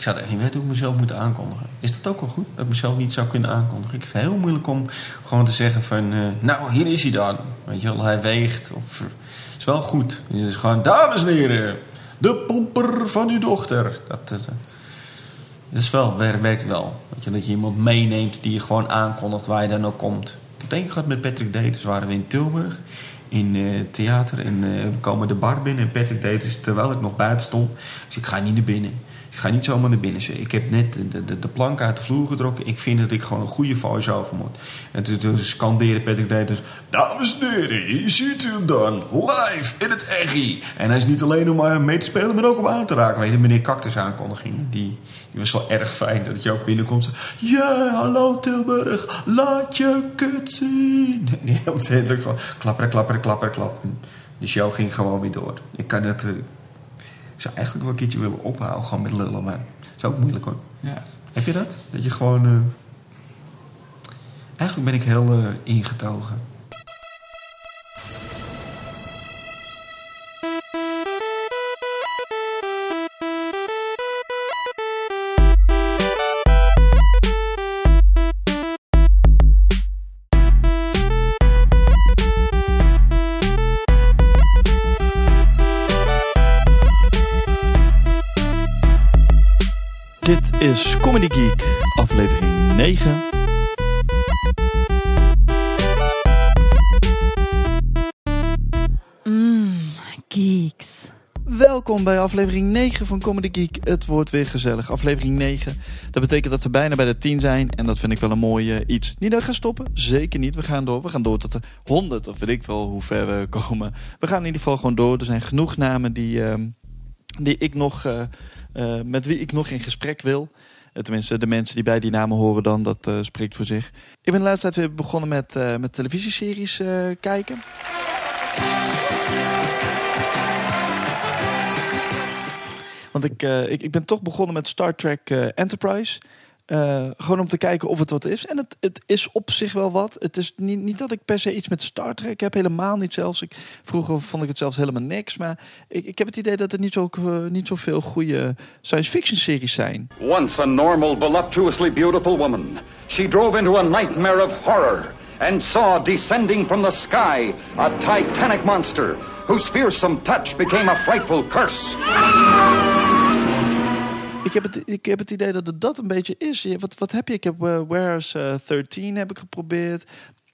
Ik zou echt niet weten hoe ik mezelf moet aankondigen. Is dat ook wel goed? Dat ik mezelf niet zou kunnen aankondigen. Ik vind het heel moeilijk om gewoon te zeggen van... eh, nou, hier is hij dan. Weet je wel, hij weegt. Of, is wel goed. Het is gewoon, dames en heren... de pomper van uw dochter. Dat, dat is wel, wer- werkt wel. Je, dat je iemand meeneemt die je gewoon aankondigt waar je dan ook komt. Ik heb het gehad met Patrick Daters. waren we in Tilburg. In eh theater. En eh, we komen de bar binnen. En Patrick Daters, terwijl ik nog buiten stond. Dus ik ga niet naar binnen. Ik ga niet zomaar naar binnen. Ik heb net de, de, de plank uit de vloer getrokken. Ik vind dat ik gewoon een goede voice-over moet. En toen, toen scandeerde Patrick Daters... Dames en heren, hier ziet u hem dan. Live in het echi. En hij is niet alleen om eh, mee te spelen, maar ook om aan te raken. Weet je, meneer Cactus aankondiging. Die, die was wel erg fijn dat je ook binnenkomt. Ja, hallo Tilburg. Laat je kut zien. Ook gewoon klapperen, klapperen, klapperen, klapperen. De show ging gewoon weer door. Ik kan het... ik zou eigenlijk wel een keertje willen ophouden, gewoon met lullen, maar dat is ook moeilijk hoor. Ja. Heb je dat? Dat je gewoon. eh, Eigenlijk ben ik heel eh, ingetogen. Dit is Comedy Geek, aflevering 9. Mmm, geeks. Welkom bij aflevering 9 van Comedy Geek. Het wordt weer gezellig. Aflevering 9. Dat betekent dat we bijna bij de 10 zijn. En dat vind ik wel een mooi iets. Niet dat we gaan stoppen. Zeker niet. We gaan door. We gaan door tot de 100. Of weet ik wel hoe ver we komen. We gaan in ieder geval gewoon door. Er zijn genoeg namen die, ehm, die ik nog, eh, eh, met wie ik nog in gesprek wil. Eh, Tenminste, de mensen die bij die namen horen dan, dat eh, spreekt voor zich. Ik ben de laatste tijd weer begonnen met, met televisieseries kijken. Want ik, ik, ik ben toch begonnen met Star Trek Enterprise. Eh, gewoon om te kijken of het wat is. En het, het is op zich wel wat. Het is niet, niet dat ik per se iets met Star Trek heb. Helemaal niet zelfs. Ik, vroeger vond ik het zelfs helemaal niks. Maar ik, ik heb het idee dat er niet, zo, eh, niet zoveel goede science fiction series zijn. Once a normal, voluptuously beautiful woman, she drove into a nightmare of horror and saw descending from the sky a titanic monster whose fearsome touch became a frightful curse. Ik heb, het, ik heb het idee dat het dat een beetje is. Wat, wat heb je? Ik heb uh, Where's eh, 13 heb ik geprobeerd.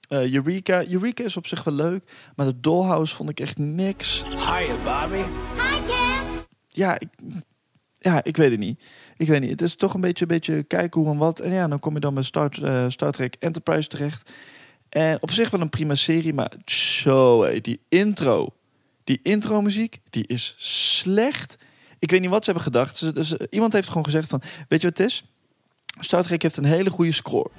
Eh, Eureka. Eureka is op zich wel leuk. Maar de Dollhouse vond ik echt niks. Hiya, Bobby. Ja, ik, ja, ik weet het niet. Ik weet niet. Het is toch een beetje, een beetje kijken hoe en wat. En ja, dan kom je dan bij Star, eh, Star Trek Enterprise terecht. En op zich wel een prima serie. Maar zo, hé, die intro. Die intro muziek, die is slecht. Ik weet niet wat ze hebben gedacht. Dus, iemand heeft gewoon gezegd van... Weet je wat het is? Star Trek heeft een hele goede score.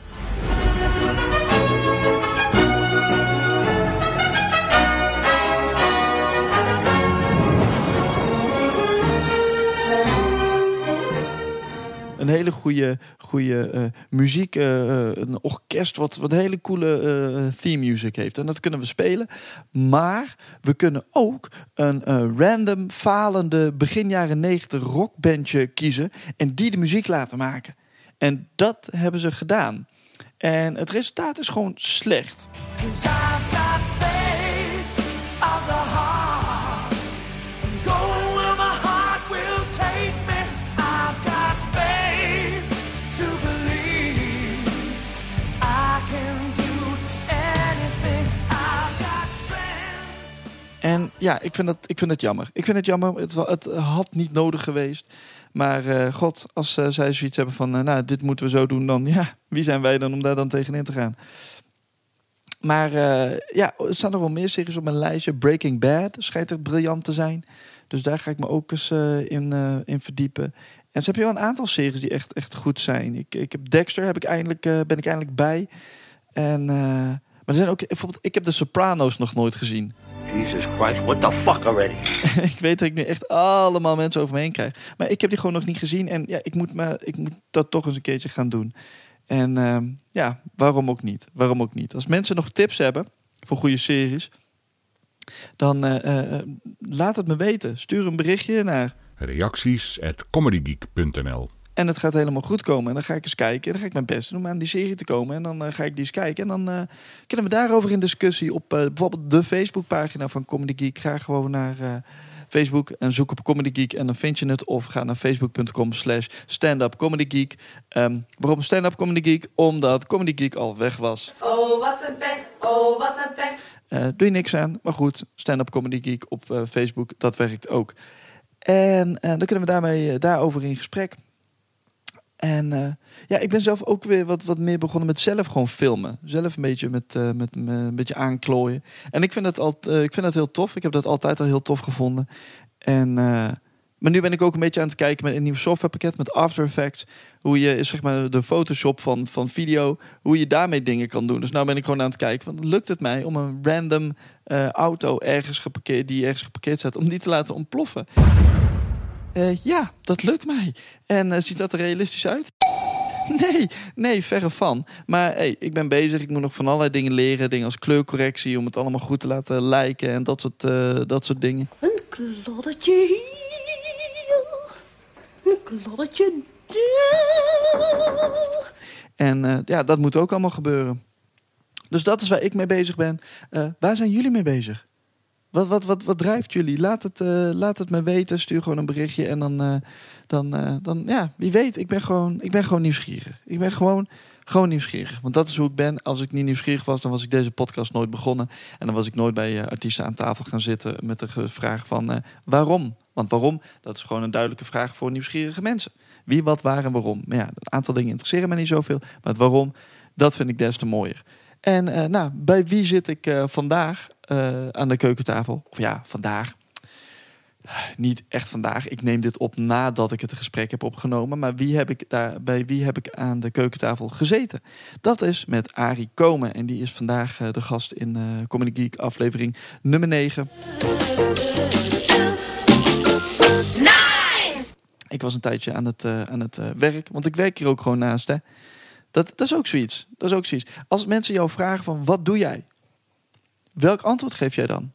Een hele goede, goede eh, muziek, eh, eh, een orkest wat, wat hele coole theme music heeft. En dat kunnen we spelen. Maar we kunnen ook een random, falende, begin jaren 90 rockbandje kiezen. En die de muziek laten maken. En dat hebben ze gedaan. En het resultaat is gewoon slecht. En ja, ik vind dat, ik vind het jammer. Ik vind het jammer. Het, had niet nodig geweest. Maar eh, god, als eh, zij zoiets hebben van... eh, nou, dit moeten we zo doen, dan ja, wie zijn wij dan om daar dan tegenin te gaan? Maar ja, er staan nog wel meer series op mijn lijstje. Breaking Bad schijnt echt briljant te zijn. Dus daar ga ik me ook eens in, in verdiepen. En ze hebben wel een aantal series die echt, echt goed zijn. Ik, ik heb Dexter heb ik eindelijk, ben ik eindelijk bij. En, maar er zijn ook bijvoorbeeld, ik heb de Sopranos nog nooit gezien. Jesus Christ, what the fuck already? ik weet dat ik nu echt allemaal mensen over me heen krijg. Maar ik heb die gewoon nog niet gezien. En ja, ik moet, maar, ik moet dat toch eens een keertje gaan doen. En ehm, ja, waarom ook niet? Waarom ook niet? Als mensen nog tips hebben voor goede series, dan eh, eh, laat het me weten. Stuur een berichtje naar. Reacties at comedygeek.nl En het gaat helemaal goed komen. En dan ga ik eens kijken. En dan ga ik mijn best doen om aan die serie te komen. En dan eh, ga ik die eens kijken. En dan eh, kunnen we daarover in discussie op eh, bijvoorbeeld de Facebookpagina van Comedy Geek. Ga gewoon naar Facebook en zoek op Comedy Geek. En dan vind je het. Of ga naar facebook.com slash stand-up comedy geek. Ehm, waarom stand-up comedy geek? Omdat Comedy Geek al weg was. Oh, wat een pech, oh, wat een pech. Doe je niks aan. Maar goed, stand-up comedy geek op Facebook, dat werkt ook. En dan kunnen we daarmee daarover in gesprek. En eh, ja, ik ben zelf ook weer wat, wat meer begonnen met zelf gewoon filmen. Zelf een beetje met, eh, met me een beetje aanklooien. En ik vind, dat al, eh, ik vind dat heel tof. Ik heb dat altijd al heel tof gevonden. En, maar nu ben ik ook een beetje aan het kijken met een nieuw softwarepakket met After Effects. Hoe je zeg maar de Photoshop van, van video, hoe je daarmee dingen kan doen. Dus nou ben ik gewoon aan het kijken. Want lukt het mij om een random auto ergens geparkeerd, die ergens geparkeerd staat, om die te laten ontploffen? Eh, ja, dat lukt mij. En eh, ziet dat er realistisch uit? Nee, nee, verre van. Maar hey, ik ben bezig. Ik moet nog van allerlei dingen leren. Dingen als kleurcorrectie, om het allemaal goed te laten lijken en dat soort, eh, dat soort dingen. Een kloddertje hier, een kloddertje daar. En ja, dat moet ook allemaal gebeuren. Dus dat is waar ik mee bezig ben. Waar zijn jullie mee bezig? Wat, wat, wat, wat drijft jullie? Laat het, eh, laat het me weten. Stuur gewoon een berichtje. En dan, eh, dan, eh, dan ja, wie weet. Ik ben gewoon, ik ben gewoon nieuwsgierig. Ik ben gewoon, gewoon nieuwsgierig. Want dat is hoe ik ben. Als ik niet nieuwsgierig was, dan was ik deze podcast nooit begonnen. En dan was ik nooit bij artiesten aan tafel gaan zitten met de vraag van waarom? Want waarom? Dat is gewoon een duidelijke vraag voor nieuwsgierige mensen. Wie, wat, waar en waarom. Maar ja, een aantal dingen interesseren me niet zoveel. Maar het waarom, dat vind ik des te mooier. En nou, bij wie zit ik vandaag eh, aan de keukentafel? Of ja, vandaag. Niet echt vandaag. Ik neem dit op nadat ik het gesprek heb opgenomen. Maar wie heb ik daar, bij wie heb ik aan de keukentafel gezeten? Dat is met Arie Komen. En die is vandaag eh, de gast in eh Comedy Geek aflevering nummer 9. Ik was een tijdje aan het, aan het werk. Want ik werk hier ook gewoon naast. Hè. Dat, dat is ook zoiets. Dat is ook zoiets. Als mensen jou vragen van wat doe jij? Welk antwoord geef jij dan?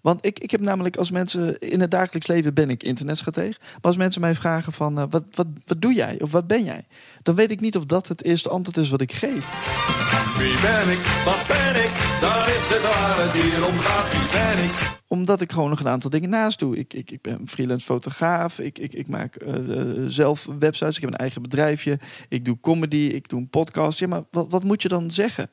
Want ik, ik heb namelijk als mensen in het dagelijks leven ben ik internetstratege. Maar als mensen mij vragen van eh, wat, wat, wat doe jij of wat ben jij? Dan weet ik niet of dat het eerste antwoord is wat ik geef. Wie ben ik? Wat ben ik? Dat is het waar het hier om gaat. Wie ben ik? Omdat ik gewoon nog een aantal dingen naast doe. Ik, ik, ik ben freelance fotograaf. Ik, ik, ik maak eh, eh, zelf websites. Ik heb een eigen bedrijfje. Ik doe comedy. Ik doe een podcast. Ja, maar wat, wat moet je dan zeggen?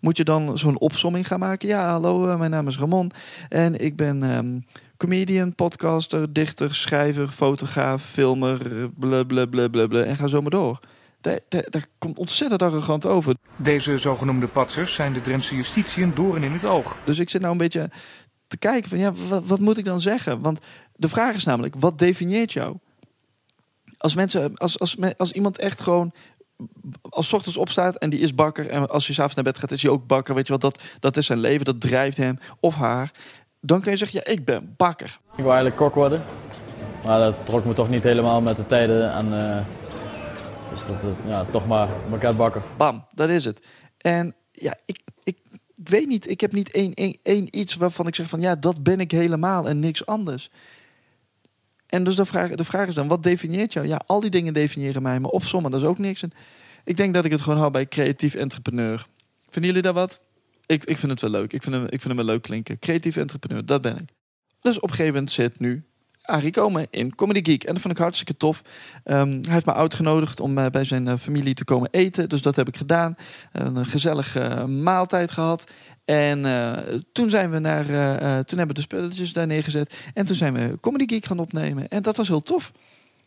Moet je dan zo'n opsomming gaan maken? Ja, hallo, eh, mijn naam is Ramon. En ik ben ehm, comedian, podcaster, dichter, schrijver, fotograaf, filmer, bla bla bla bla bla. En ga zo maar door. Daar, daar, daar komt ontzettend arrogant over. Deze zogenoemde patsers zijn de Drentse justitie een doorn in het oog. Dus ik zit nou een beetje te kijken van ja, wat, wat moet ik dan zeggen? Want de vraag is namelijk, wat definieert jou? Als mensen, als, als, als iemand echt gewoon als 's ochtends opstaat en die is bakker en als hij s'avonds naar bed gaat is hij ook bakker, weet je wat? Dat, dat is zijn leven, dat drijft hem of haar. Dan kun je zeggen, ja, ik ben bakker. Ik wil eigenlijk kok worden. Maar dat trok me toch niet helemaal met de tijden. En, eh, dus dat, ja, toch maar elkaar bakken. Bam, dat is het. En ja, ik, ik, ik weet niet, ik heb niet één, één, één iets waarvan ik zeg van ja, dat ben ik helemaal en niks anders. En dus de vraag, de vraag is dan, wat definieert jou? Ja, al die dingen definiëren mij, maar opzommen, dat is ook niks. Ik denk dat ik het gewoon hou bij creatief entrepreneur. Vinden jullie dat wat? Ik, ik vind het wel leuk. Ik vind, hem, ik vind hem wel leuk klinken. Creatief entrepreneur, dat ben ik. Dus op een gegeven moment zit nu Arie Komen in Comedy Geek. En dat vond ik hartstikke tof. Ehm, hij heeft me uitgenodigd om eh, bij zijn eh, familie te komen eten. Dus dat heb ik gedaan. Een gezellige eh, maaltijd gehad. En eh, toen zijn we naar, eh, eh, toen hebben we de spelletjes daar neergezet. En toen zijn we Comedy Geek gaan opnemen. En dat was heel tof.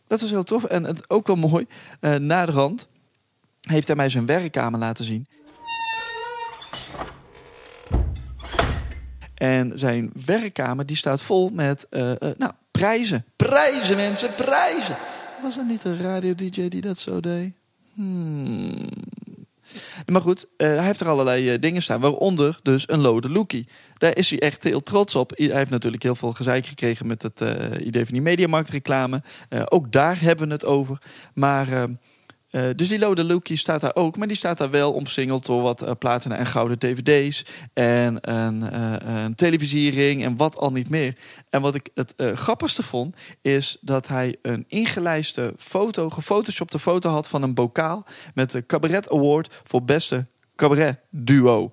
Dat was heel tof. En het, ook wel mooi. na de rand heeft hij mij zijn werkkamer laten zien. En zijn werkkamer die staat vol met nou, prijzen. Prijzen mensen, prijzen. Was er niet een radio-dj die dat zo deed? Hmm. Maar goed, eh, hij heeft er allerlei eh, dingen staan, waaronder dus een Lode Lookie. Daar is hij echt heel trots op. Hij heeft natuurlijk heel veel gezeik gekregen met het eh, idee van die mediamarktreclame. Ook daar hebben we het over. Maar eh, dus die Lode Lookie staat daar ook, maar die staat daar wel omsingeld door wat eh, platina en gouden dvd's en een, eh, een televisiering en wat al niet meer. En wat ik het grappigste vond, is dat hij een ingelijste foto, gefotoshopte foto had van een bokaal met de Cabaret Award voor beste cabaret duo.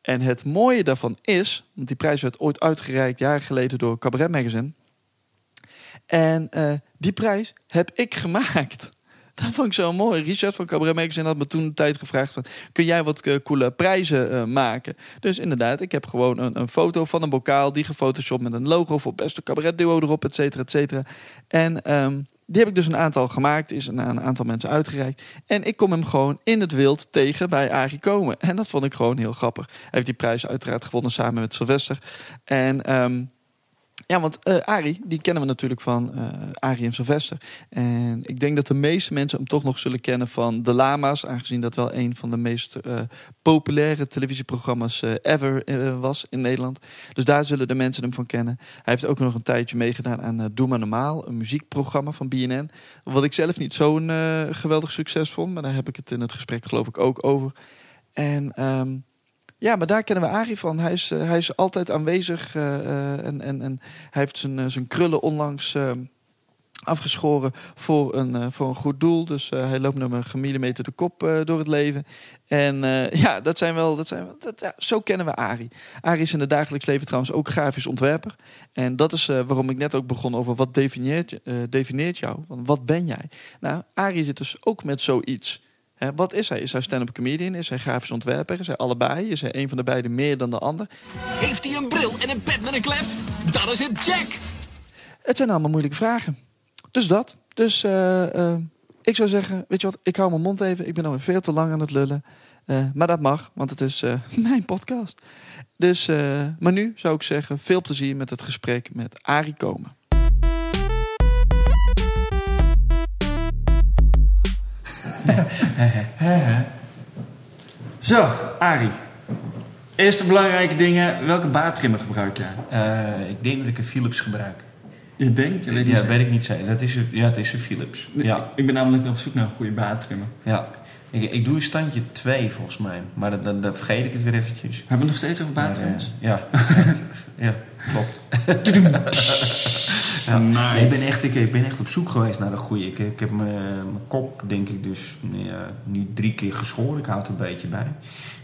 En het mooie daarvan is, want die prijs werd ooit uitgereikt jaren geleden door Cabaret Magazine. En die prijs heb ik gemaakt. Dat vond ik zo mooi. Richard van Cabaret Magazine had me toen de tijd gevraagd van... kun jij wat eh, coole prijzen eh, maken? Dus inderdaad, ik heb gewoon een, een foto van een bokaal... die gefotoshopt met een logo voor beste cabaret duo erop, et cetera, et cetera. En ehm, die heb ik dus een aantal gemaakt, is aan een aantal mensen uitgereikt. En ik kom hem gewoon in het wild tegen bij Arie Komen. En dat vond ik gewoon heel grappig. Hij heeft die prijs uiteraard gewonnen samen met Sylvester. En... ehm, ja, want eh Arie, die kennen we natuurlijk van eh Arie en Sylvester. En ik denk dat de meeste mensen hem toch nog zullen kennen van De Lama's. Aangezien dat wel een van de meest eh, populaire televisieprogramma's ever was in Nederland. Dus daar zullen de mensen hem van kennen. Hij heeft ook nog een tijdje meegedaan aan Doe Maar Normaal. Een muziekprogramma van BNN. Wat ik zelf niet zo'n geweldig succes vond. Maar daar heb ik het in het gesprek geloof ik ook over. En... ehm, ja, maar daar kennen we Arie van. Hij is, eh, hij is altijd aanwezig eh, eh, en, en, en hij heeft zijn, zijn krullen onlangs afgeschoren voor een, voor een goed doel. Dus hij loopt met een gemillimeterde kop eh, door het leven. En ja, dat zijn wel, dat zijn dat, ja, zo kennen we Arie. Arie is in het dagelijks leven trouwens ook grafisch ontwerper. En dat is waarom ik net ook begon over wat eh, definieert jou. Want wat ben jij? Nou, Arie zit dus ook met zoiets. Wat is hij? Is hij stand-up comedian? Is hij grafisch ontwerper? Is hij allebei? Is hij een van de beiden meer dan de ander? Heeft hij een bril en een pet met een klep? Dan is het Jack! Het zijn allemaal moeilijke vragen. Dus dat. Dus eh, eh, ik zou zeggen, weet je wat, ik hou mijn mond even. Ik ben alweer veel te lang aan het lullen. Eh, maar dat mag, want het is mijn podcast. Dus, maar nu zou ik zeggen, veel plezier met het gesprek met Arie Komen. Zo, Arie. Eerste belangrijke dingen. Welke baardtrimmer gebruik jij? Eh, ik denk dat ik een Philips gebruik. Je denkt? Je weet ja, zeker. weet ik niet zeker. Dat is een, ja, het is een Philips. Ja, Ik ben namelijk op zoek naar een goede baardtrimmer. ja. Ik, ik doe een standje 2 volgens mij. Maar dan, vergeet ik het weer eventjes. Hebben we nog steeds over Maar, baardtrimmers? eh, ja. ja, klopt. Ja, nice. Nee, ik, ben echt, ik, ik ben echt op zoek geweest naar een goede. Ik, ik heb mijn mijn kop, denk ik, dus nou ja, nu drie keer geschoren. Ik houd er een beetje bij.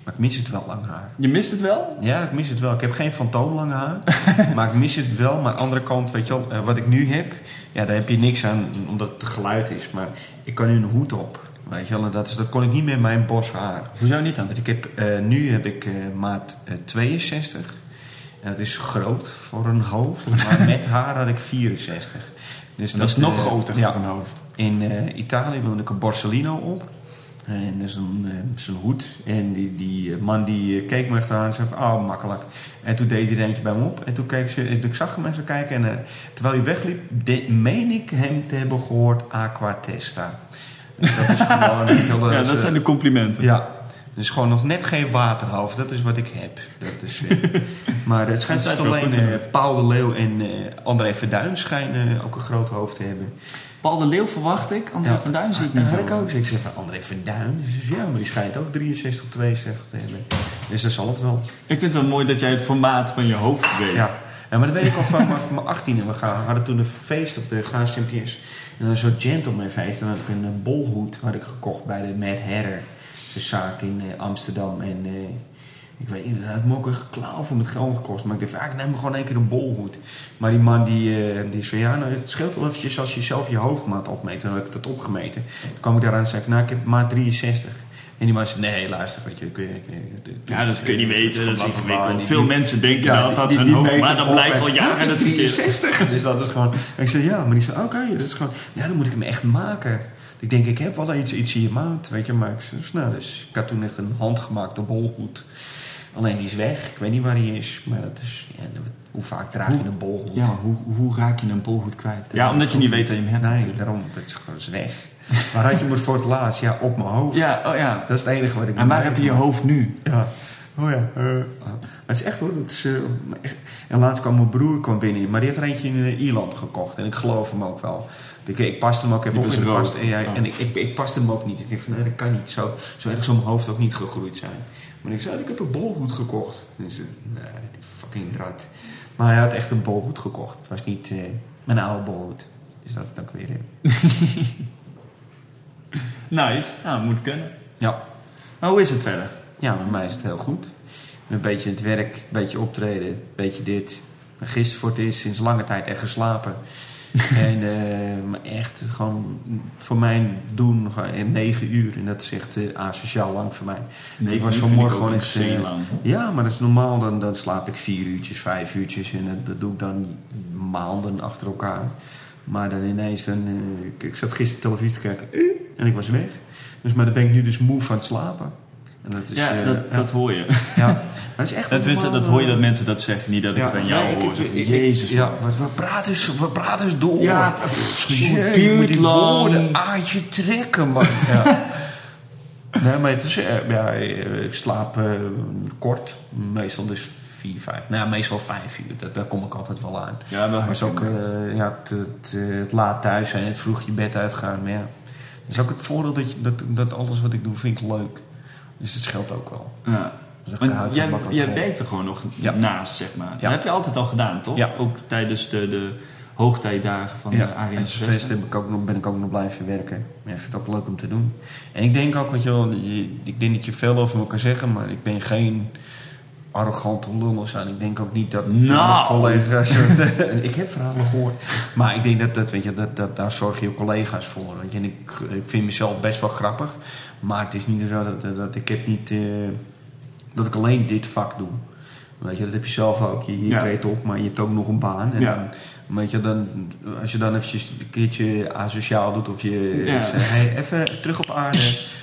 Maar ik mis het wel lang haar. Je mist het wel? Ja, ik mis het wel. Ik heb geen fantoomlange haar. maar ik mis het wel. Maar aan de andere kant, weet je wel, eh, wat ik nu heb... Ja, daar heb je niks aan, omdat het geluid is. Maar ik kan nu een hoed op. Weet je wel, en dat, is, dat kon ik niet met mijn bos haar. Hoezo niet dan? Want ik heb, eh, nu heb ik eh, maat eh, 62. En dat is groot voor een hoofd. Maar met haar had ik 64. Dus Dat is nog eh, groter ja. voor een hoofd. In eh, Italië wilde ik een Borsellino op. En dat is een, eh, zo'n hoed. En die, die man die keek me echt aan en zei van, oh, makkelijk. En toen deed hij er eentje bij me op. En toen keek ze, ik zag hem even kijken. En terwijl hij wegliep, de, meen ik hem te hebben gehoord Aquatesta. Dus dat is gewoon... Ja, dat zijn de complimenten. ja, dus gewoon nog net geen waterhoofd. Dat is wat ik heb. Dat is, eh, maar het schijnt Dat alleen eh, Paul de Leeuw en eh, André Verduin schijnen ook een groot hoofd te hebben. Paul de Leeuw verwacht ik. André van Duin zie ik niet Dat had zo. ik ook. Ik zeg van André Verduin. Dus ja, maar die schijnt ook 63, 62 te hebben. Dus dat zal het wel. Ik vind het wel mooi dat jij het formaat van je hoofd weet. Ja, ja maar dat weet ik al van, van mijn 18e. We gaan- hadden toen een feest op de Graafs MTS. En een soort gentleman feest. En dan had ik een bolhoed had ik gekocht bij de Mad Hatter. Zijn zaak in eh, Amsterdam. En eh, ik weet niet, dat heeft me ook een klauw voor met geld gekost. Maar ik dacht, ah, ik neem gewoon één keer een bolhoed. Maar die man die, eh, die zei, ja, nou, het scheelt wel eventjes als je zelf je hoofdmaat opmeet. En dan heb ik dat opgemeten. Toen kwam ik daaraan en zei ik, nou, ik heb maat 63. En die man zei, nee, luister, weet je, ik, ik, Ja, dat kun je niet weten. Dat is ingewikkeld. Veel die- mensen denken Ja, dat dat zijn hoofd, maar dat blijkt en- al jaren Ja, dat het verkeerd is. 63. Dus dat is gewoon... En ik zei, ja, maar die zei, oké, dat is gewoon... Ja, dan moet ik hem echt maken. Ik denk, ik heb wel iets, iets in je maat, weet je. Maar ik, dus, nou, dus ik had toen echt een handgemaakte bolhoed. Alleen die is weg. Ik weet niet waar die is. Maar dat is... Ja, hoe vaak draag je een bolhoed? Ja, maar hoe, hoe raak je een bolhoed kwijt? Ja, omdat je niet weet dat je hem hebt Nee, natuurlijk. daarom. Dat is gewoon weg. Waar had je me voor het laatst? Ja, op mijn hoofd. Ja, oh ja. Dat is het enige wat ik En waar heb je je hoofd nu? Ja. Oh ja. eh, het is echt hoor. Dat is, eh, echt. En laatst kwam mijn broer kwam binnen. Maar die had er eentje in eh, Ierland gekocht. En ik geloof hem ook wel. Ik, ik paste hem ook even op en, ik rood. paste, ja, Oh. en ik, ik, ik paste hem ook niet. Ik dacht van, nee, dat kan niet. Zo, zo erg mijn hoofd ook niet gegroeid zijn. Maar ik zei, ik heb een bolhoed gekocht. En zei, nee, die fucking rat. Maar hij had echt een bolhoed gekocht. Het was niet eh, mijn oude bolhoed. Dus dat is ook weer. eh. Nice. Nou, moet kunnen. Ja. Maar hoe is het verder? Ja, met mij is het heel goed. Een beetje het werk, een beetje optreden, een beetje dit. Gisteren voor het eerst sinds lange tijd echt geslapen. en eh, maar echt gewoon voor mijn doen negen uur. En dat is echt eh, asociaal lang voor mij. Negen ik was vanmorgen gewoon echt... eh, lang. Ja, maar dat is normaal. Dan, dan slaap ik vier uurtjes, vijf uurtjes. En dat, dat doe ik dan maanden achter elkaar. Maar dan ineens, dan, ik, ik zat gisteren televisie te kijken en ik was weg. Dus, maar dan ben ik nu dus moe van het slapen. En dat is, ja, eh, dat, ja. dat hoor je. Ja, maar dat is echt Dat, normaal, dat hoor je dat mensen dat zeggen, niet dat ik het aan jou nee, hoor. Ik- ik- Jezus, Ja, maar we praten, eens- we praten eens door. Ja, het je moet duurt die lang. woorden aan je trekken, man. Ja. nee, maar het is, eh, ja, eh, ik slaap eh, kort. Meestal dus vier, vijf. Nou, ja, meestal vijf uur. Dat, daar kom ik altijd wel aan. Ja, Maar het is ook eh, ja, het, het, het laat thuis zijn en het vroeg je bed uitgaan. Maar ja, dat is ook het voordeel dat, je, dat, dat alles wat ik doe vind ik leuk. Dus het scheelt ook wel. Ja. Dus Want het jij, jij werkt er gewoon nog Ja. naast, zeg maar. Dat heb je altijd al gedaan, toch? Ja. Ook tijdens de, de hoogtijdagen van de en Sylvester heb ik ook nog, ben ik ook nog blijven werken. Maar ik vind het ook leuk om te doen. En ik denk ook, je wel, je- ik denk dat je veel over me kan zeggen, maar ik ben geen arrogante zo. En ik denk ook niet dat Nou. mijn collega's... het- ik heb verhalen gehoord. Maar ik denk dat, dat, weet je, dat, dat daar zorg je collega's voor. Weet je. En ik, ik vind mezelf best wel grappig. Maar het is niet zo dat, dat, dat ik heb niet... eh, dat ik alleen dit vak doe. Weet je, dat heb je zelf ook. Je, je Ja. treedt op, maar je hebt ook nog een baan. En Ja. dan, weet je, dan, als je dan eventjes een keertje asociaal doet of je Ja. zegt, hey, even terug op aarde.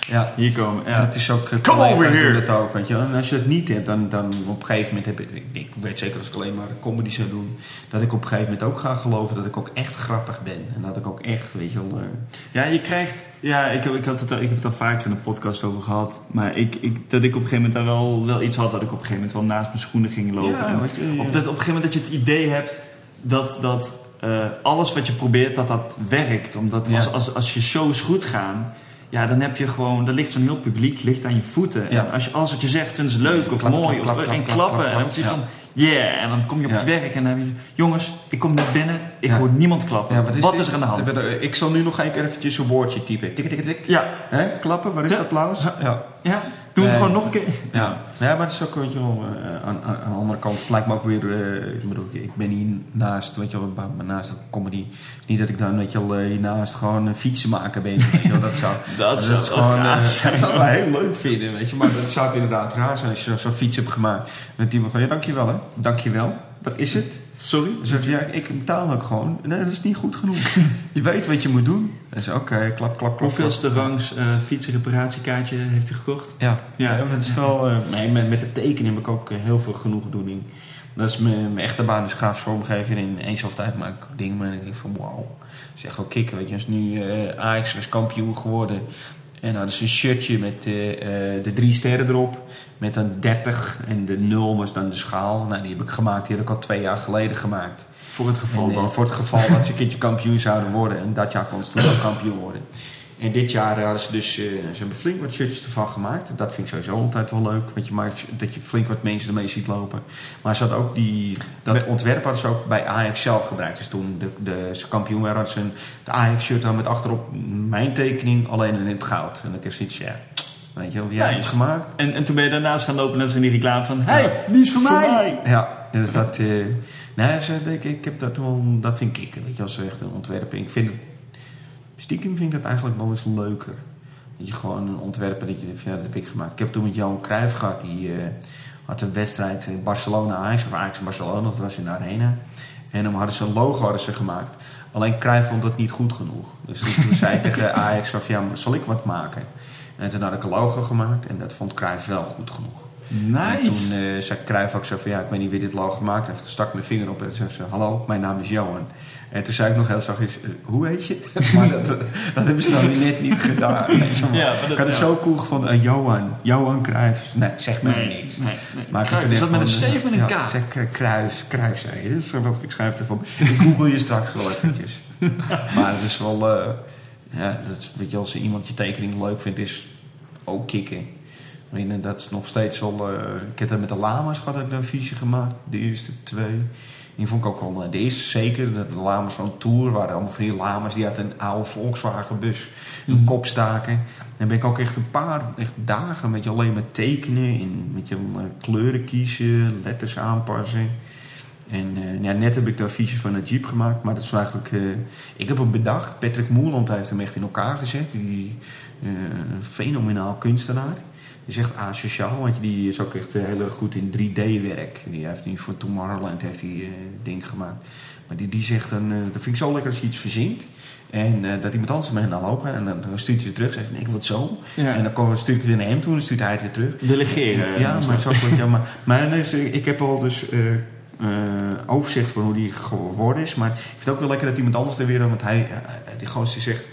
Ja. Hier komen, ja. Het is ook, eh, Come over here. dat ook, weet je. En als je het niet hebt, dan, dan op een gegeven moment heb ik, ik, weet zeker als ik alleen maar comedy zou doen, dat ik op een gegeven moment ook ga geloven dat ik ook echt grappig ben. En dat ik ook echt, weet je wel, eh, Ja, je krijgt... Ja, ik heb, ik, had het, al- ik heb het al vaker in de podcast over gehad. Maar ik, ik, dat ik op een gegeven moment daar wel, wel iets had... dat ik op een gegeven moment wel naast mijn schoenen ging lopen. Ja, En je- ja. op, dat, op een gegeven moment dat je het idee hebt... dat, dat eh, alles wat je probeert, dat dat werkt. Omdat Ja. als, als, als je shows goed gaan... Ja, dan heb je gewoon... Dan ligt zo'n heel publiek ligt aan je voeten. Ja. En als je alles wat je zegt vinden ze leuk of Klap, mooi... klap, of, klap, en klap, klappen. klap, en dan van... Yeah, en dan kom je op je werk en dan heb je... Jongens, ik kom net binnen. Ik hoor niemand klappen. Wat is er aan de hand? Ik zal nu nog keer eventjes een woordje typen. Tik, tik, tik. Ja. Hè? Klappen, waar is het applaus? Ja. Ja, doe het gewoon nog een keer. Ja. ja, maar het is ook, weet je wel, eh, aan, aan, de andere kant, het lijkt me ook weer, eh, ik bedoel, ik ben hier naast, weet je wel, naast dat comedy, niet dat ik dan, weet je wel, eh, hiernaast gewoon een fietsen maken ben, weet je wel, dat zou, Dat is wel gewoon, zijn. dat zou ik wel heel leuk vinden, weet je, maar dat zou het inderdaad raar zijn als je zo'n fiets hebt gemaakt, en dat iemand van, ja, dankjewel hè, dankjewel, dat is het. Sorry? Je, ja, ik betaal ook gewoon. Nee, dat is niet goed genoeg. je weet wat je moet doen. En ze, oké, klap, klap, klap. Hoeveelste rangs eh fietsenreparatiekaartje heeft hij gekocht? Ja, Ja. het is wel, eh, nee, met, met het tekenen heb ik ook eh, heel veel genoegdoening. Dat is mijn, mijn echte baan, is grafisch vormgever. In eens of tijd maak ik dingen maar ik denk van wauw. Dat is echt wel kicken, weet je. Als nu eh Ajax was kampioen geworden. En hadden ze een shirtje met eh, eh, de drie sterren erop. Met een 30 en de 0 was dan de schaal. Nou, die heb ik gemaakt. Die heb ik al twee jaar geleden gemaakt. Voor het geval En, eh, dat. voor het geval dat ze een keertje kampioen zouden worden. En dat jaar kon ze toen ook kampioen worden. En dit jaar hadden ze dus, eh, ze hebben flink wat shirtjes ervan gemaakt. Dat vind ik sowieso altijd wel leuk. Want je maakt, dat je flink wat mensen ermee ziet lopen. Maar ze hadden ook die, dat ontwerp hadden ze ook bij Ajax zelf gebruikt. Dus toen de, de, ze kampioen hadden ze een de Ajax shirt aan met achterop mijn tekening. Alleen in het goud. En dan je zoiets, ja, weet je wel, wie Nice. gemaakt. En, en toen ben je daarnaast gaan lopen net als in die reclame van... Hey, die is voor mij! Ja, dus dat... eh nee, ze, ik, ik heb dat wel... Dat vind ik, weet je, als echt een ontwerper. Ik vind... Stiekem vind ik dat eigenlijk wel eens leuker. Dat je gewoon een ontwerper, dat je denkt van, ja, dat heb ik gemaakt. Ik heb toen met Johan Cruijff gehad, die eh, had een wedstrijd in Barcelona-Ajax, of Ajax Barcelona, dat was in de arena. En dan hadden ze een logo hadden ze gemaakt. Alleen Cruijff vond dat niet goed genoeg. Dus toen zei ik tegen Ajax van, ja, zal ik wat maken? En toen had ik een logo gemaakt en dat vond Cruijff wel goed genoeg. En Nice! toen eh, zei Cruijff ook zo van, ja, ik weet niet wie dit logo gemaakt heeft. Toen stak ik mijn vinger op en zei ze, hallo, mijn naam is Johan. En toen zei ik nog heel zachtjes, eh, hoe heet je? maar dat, eh, dat hebben ze dan weer net niet gedaan. Ja, maar dat- ik had het ja. zo cool gevonden, eh, Johan, Johan Cruijff. Nee, zeg me Nee, niks. nee, nee. Maar Cruijff, is dat met een C of met een ja, K? zeg eh, Cruijff, Cruijff zei je. Dus ik schrijf het ervan. Ik google je straks wel eventjes. maar het is wel... ja, dat is, weet je, als iemand je tekening leuk vindt, is ook kicken. Ik weet, dat is nog steeds wel... eh, ik heb dat met de lama's gehad, ik een visie gemaakt. De eerste twee. Die vond ik ook wel... eh, De eerste zeker, dat de lama's zo'n tour waren. Allemaal van die lama's die uit een oude Volkswagen bus hun kop staken. Dan ben ik ook echt een paar echt dagen met je alleen maar tekenen. En met je eh, kleuren kiezen, letters aanpassen. En ja, net heb ik de affiches van het Jeep gemaakt. Maar dat is eigenlijk... ik heb hem bedacht. Patrick Moerland heeft hem echt in elkaar gezet. Die een fenomenaal kunstenaar. Is echt asociaal, want die is ook echt eh, heel erg goed in 3D-werk. Die heeft hij voor Tomorrowland heeft hij eh ding gemaakt. Maar die, die zegt dan, eh, dat vind ik zo lekker als je iets verzint. En dat iemand anders mee naar lopen en dan, dan stuurt hij het terug. Zegt nee, ik wil het zo. Ja. En dan stuur ik het naar hem toe en dan stuurt hij het weer terug. Delegeren. Ja, maar, ook wat, ja, maar, maar dus, ik heb al dus overzicht van hoe die geworden is. Maar ik vind het ook wel lekker dat iemand anders er weer... Want hij, die gozer die zegt...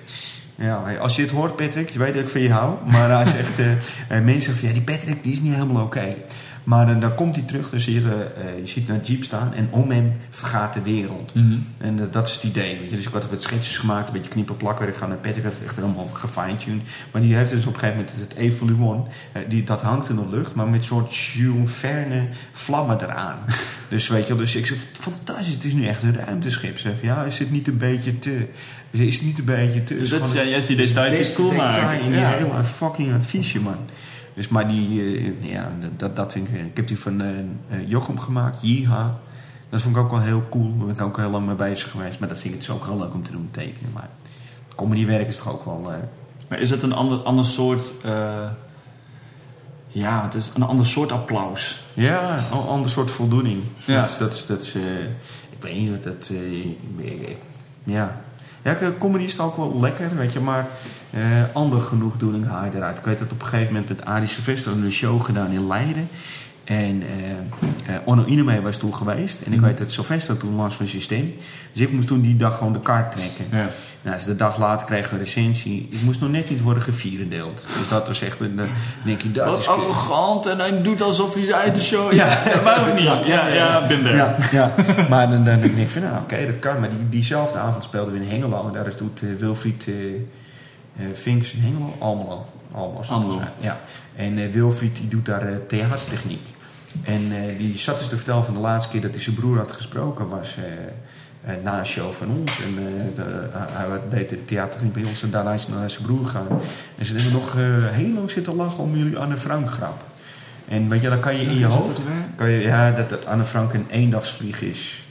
Ja, als je het hoort, Patrick, je weet dat ik van je hou. Maar hij zegt... eh, eh, mensen zeggen van, ja, die Patrick die is niet helemaal oké. Maar dan, dan komt hij terug, dan zie je, eh, eh, je ziet naar Jeep staan en om hem vergaat de wereld. Mhm. En eh, dat is het idee. Weet je. Dus ik had wat schetsjes gemaakt, een beetje knippen plakken. Ik ga naar Patrick, heeft het echt helemaal gefine-tuned. Maar die heeft dus op een gegeven moment het Evoluon. eh, die, dat hangt in de lucht, maar met een soort Jules Verne vlammen eraan. dus weet je, dus ik zeg, fantastisch, het is nu echt een ruimteschip. Zeg, ja, is het niet een beetje te... Is het niet een beetje te... Dus dat zijn juist die details die cool maken. in Ja. hele fucking affiche, man. Dus maar die, eh, ja, dat, dat vind ik... Ik heb die van eh, eh, Jochem gemaakt, Jiha. Dat vond ik ook wel heel cool. Daar ben ik ook heel lang mee bezig geweest. Maar dat vind ik het ook heel leuk om te doen, tekenen. Maar comedywerk is toch ook wel... eh, Maar is het een ander, ander soort... ja, het is een ander soort applaus. Ja, een ander soort voldoening. Ja. Dat is, dat is, dat is, ik weet niet wat dat... ik- ja. Ja, comedy is ook wel lekker, weet je. Maar eh ander genoegdoening haal je eruit. Ik weet dat op een gegeven moment met Arie Sylvester een show gedaan in Leiden. En eh eh, Onno Inemee was toen geweest. En ik Mhm. weet dat Sylvester toen last van zijn stem. Dus ik moest toen die dag gewoon de kaart trekken. Ja. Nou, dus de dag later kregen we een recensie. Ik moest nog net niet worden gevierendeeld. Dus dat was echt... een, eh, denk je, dat is Wat kut. arrogant en hij doet alsof hij uit de show... Ja, maar of niet? Ja, ja, ben there. Ja, ja. maar dan, dan denk ik van, nou oké, dat kan. Maar die, diezelfde avond speelden we in Hengelo. En daar doet eh, Wilfried eh eh, Vinks in Hengelo. Almelo. Almelo. Ja. En eh, Wilfried die doet daar eh, theatertechniek. En eh, die zat dus te vertellen van de laatste keer dat hij zijn broer had gesproken was... eh, eh, na een show van ons. En de- hij deed de theatertechniek bij ons en daarna is hij naar zijn broer gegaan. En ze hebben nog heel lang zitten lachen om jullie Anne Frank grap. En weet je, dan kan je in je hoofd... het? Kan je, ja, dat, dat Anne Frank een eendagsvlieg is.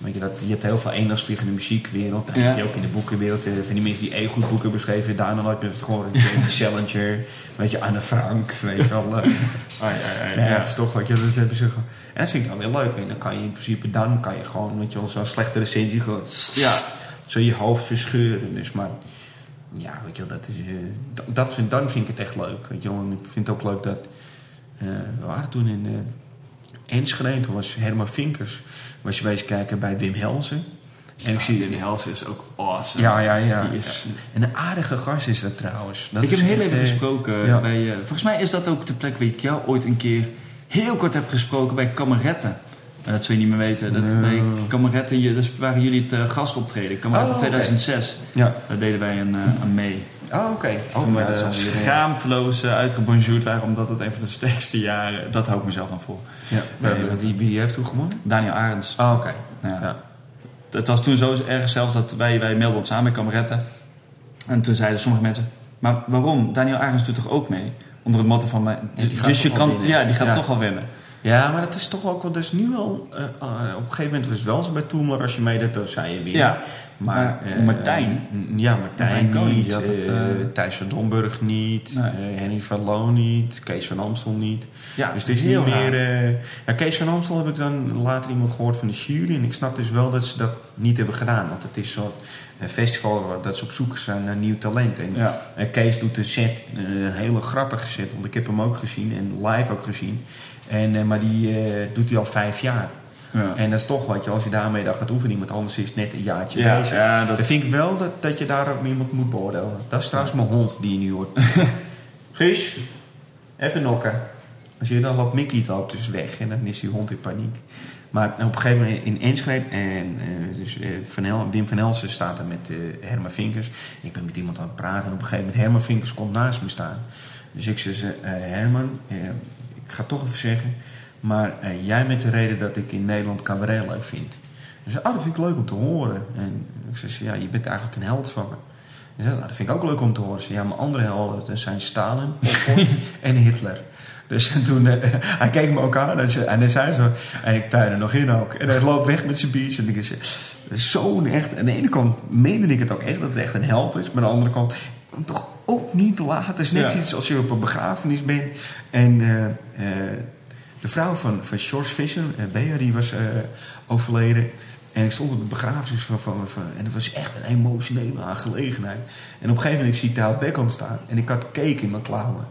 Weet je, dat, je hebt heel veel eendagsvliegen in de muziekwereld. Dat Ja. heb je ook in de boekenwereld. eh, Van die mensen die e-goed boeken hebben geschreven. Daarna nooit meer heeft gehoord. Jane Challenger. Weet je, Anne Frank. Weet je wel. ja, ja, het is toch wat je dat hebben ze gewoon. En dat vind ik dan weer leuk. En dan kan je in principe dan kan je gewoon, weet je wel, zo'n slechte recensie gewoon Ja. zo je hoofd verscheuren. Dus maar ja, weet je wel, dat is, eh, dat, dat vind, dan vind ik het echt leuk. Weet je wel. En ik vind het ook leuk dat eh, we waren toen in Enschede, toen was Herman Vinkers, was je wezen kijken bij Wim Helsen. En ik zie Wim Helsen is ook awesome. Ja, ja, ja. Die is... En een aardige gast is dat trouwens. Dat ik heb heel even eh, gesproken ja. bij... eh, volgens mij is dat ook de plek waar ik jou ooit een keer heel kort heb gesproken bij Kameretten. Eh, dat zul je niet meer weten. Dat Nee. bij Kameretten, dus waren jullie het eh, gastoptreden. Kameretten Oh, oké. 2006. Ja. Daar deden wij een, eh, aan mee. Oh, oké. Oh, Toen ja, we alweer, eh, schaamteloos eh, uitgebonjourd waren, omdat het een van de sterkste jaren... Dat hou ik mezelf dan voor. Ja, Nee, wie- dat- wie, heeft toen gewonnen? Daniel Arends. Oh, oké. Ja. Ja. Het was toen zo erg zelfs dat wij, wij melden ons aan bij Kameretten. En toen zeiden sommige mensen... Maar waarom? Daniel Arends doet toch ook mee? Onder het motto van... mij- Ja, die gaat dus je kan... Ja, die gaat Ja. toch wel winnen. Ja, maar dat is toch ook wel, dat is nu al, eh, eh, op een gegeven moment was het wel zo bij Toemler, als je meedeed, dan zei je weer. Ja, maar, eh, Martijn? mm, ja, Martijn, niet, die had het, Thijs van Domburg niet, Nee. Henry van Loon niet, Kees van Amstel niet. Ja, dus het is niet meer... ja, Kees van Amstel heb ik dan later iemand gehoord van de jury en ik snap dus wel dat ze dat niet hebben gedaan, want het is zo'n eh, festival waar dat ze op zoek zijn naar nieuw talent. En Ja. eh, Kees doet een set, eh, een hele grappige set, want ik heb hem ook gezien en live ook gezien. En, eh, maar die doet hij al vijf jaar. Ja. En dat is toch wat je, als je daarmee dan gaat oefenen, iemand anders is net een jaartje Ja, bezig. ja, dat- vind ik wel dat, dat je daar ook iemand moet beoordelen. Dat is trouwens mijn hond die je nu hoort. Guus, even nokken. Als je dan loopt Mickey loopt dus weg en dan is die hond in paniek. Maar op een gegeven moment in Enschede, en, eh, dus, eh, van El, Wim van Elsen staat er met eh, Herman Vinkers. Ik ben met iemand aan het praten en op een gegeven moment Herman Vinkers komt naast me staan. Dus ik zeg, ze, Herman, ik ga toch even zeggen, maar jij bent de reden dat ik in Nederland cabaret leuk vind. Hij zei, oh, dat vind ik leuk om te horen. En ik zei, ja, je bent eigenlijk een held van me. Hij zei, nou, dat vind ik ook leuk om te horen. Ze zei, ja, mijn andere helden zijn Stalin, Pol en Hitler. Dus toen, eh, hij keek me ook aan en, ze, en hij zei zo, en ik tuin er nog in ook. En hij loopt weg met zijn biertje. En ik zei, zo'n echt, aan de ene kant meende ik het ook echt dat het echt een held is. Maar aan de andere kant, toch ook niet te laat. Het is net Ja. iets als je op een begrafenis bent. En eh, eh, de vrouw van, van George Fisher, eh, Bea, die was eh, overleden. En ik stond op de begrafenis van, van, van... En het was echt een emotionele aangelegenheid. En op een gegeven moment zie ik daar op bek staan. En ik had cake in mijn klauwen.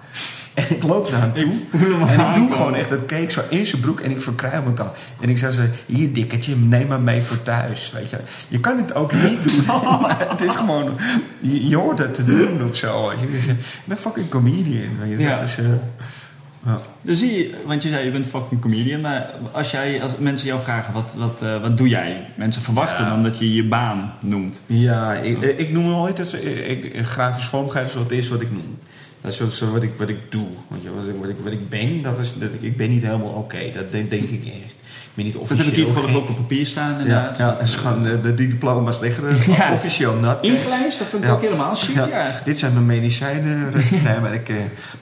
En ik loop naar hem toe. en ik doe gewoon echt dat cake zo in zijn broek. En ik verkruim het dan. En ik zei ze, hier dikketje, neem maar mee voor thuis. Weet je. je kan het ook niet doen. maar het is gewoon... Je, je hoort het te doen of zo. Je. Dus, eh, ik ben fucking comedian. Weet je. Ja. Dus, ja. Dus zie je, want je zei je bent fucking comedian, maar als, jij, als mensen jou vragen wat, wat, eh, wat doe jij? Mensen verwachten Ja. dan dat je je baan noemt. Ja, ik, ik noem nooit dat ze- ik, grafisch vormgever is wat het is wat ik noem. Dat is zo- wat ik, wat ik doe. Want je, wat, ik, wat, ik, wat ik ben, dat is, dat ik, ik ben niet helemaal oké. Dat denk, denk ik echt. Ik ben niet Dat officieel. heb ik hier ook op papier staan Ja, inderdaad. ja het is gewoon, de, de, die diploma's liggen Ja. officieel nat. Ingelijst, dat vind ik ook helemaal chic, ja. Dit zijn mijn medicijnen. nee, maar ik, eh,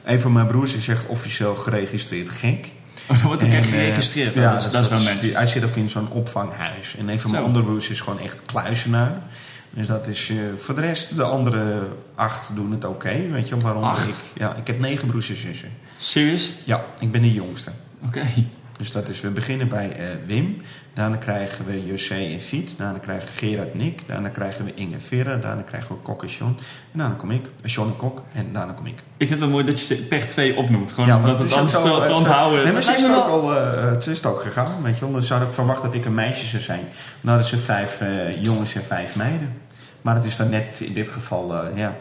een van mijn broers is echt officieel geregistreerd gek. Oh, dan wordt ook echt eh, geregistreerd. ja, dat, is, dat is wel mensen. Hij zit ook in zo'n opvanghuis. En een van mijn andere broers is gewoon echt kluizenaar. Dus dat is eh, voor de rest, de andere acht doen het oké. weet je, waarom Acht? ik? Ja, ik heb negen broers en zussen. Serious? Ja, ik ben de jongste. Oké. Dus dat is, we beginnen bij eh, Wim. Daarna krijgen we José en Fiet. Daarna krijgen we Gerard en Nick. Daarna krijgen we Inge en Vera. Daarna krijgen we Kok en John. En daarna kom ik. Eh, John en Kok. En daarna kom ik. Ik vind het wel mooi dat je ze per twee opnoemt. Gewoon maar omdat het is anders te, onthouden. ook- Nee, maar Het ze is het ook al, eh, het is het ook gegaan. Weet je wel. Dan zou ik verwachten dat ik een meisje zou zijn. Nou, dat zijn vijf eh, jongens en vijf meiden. Maar het is dan net in dit geval, eh, ja.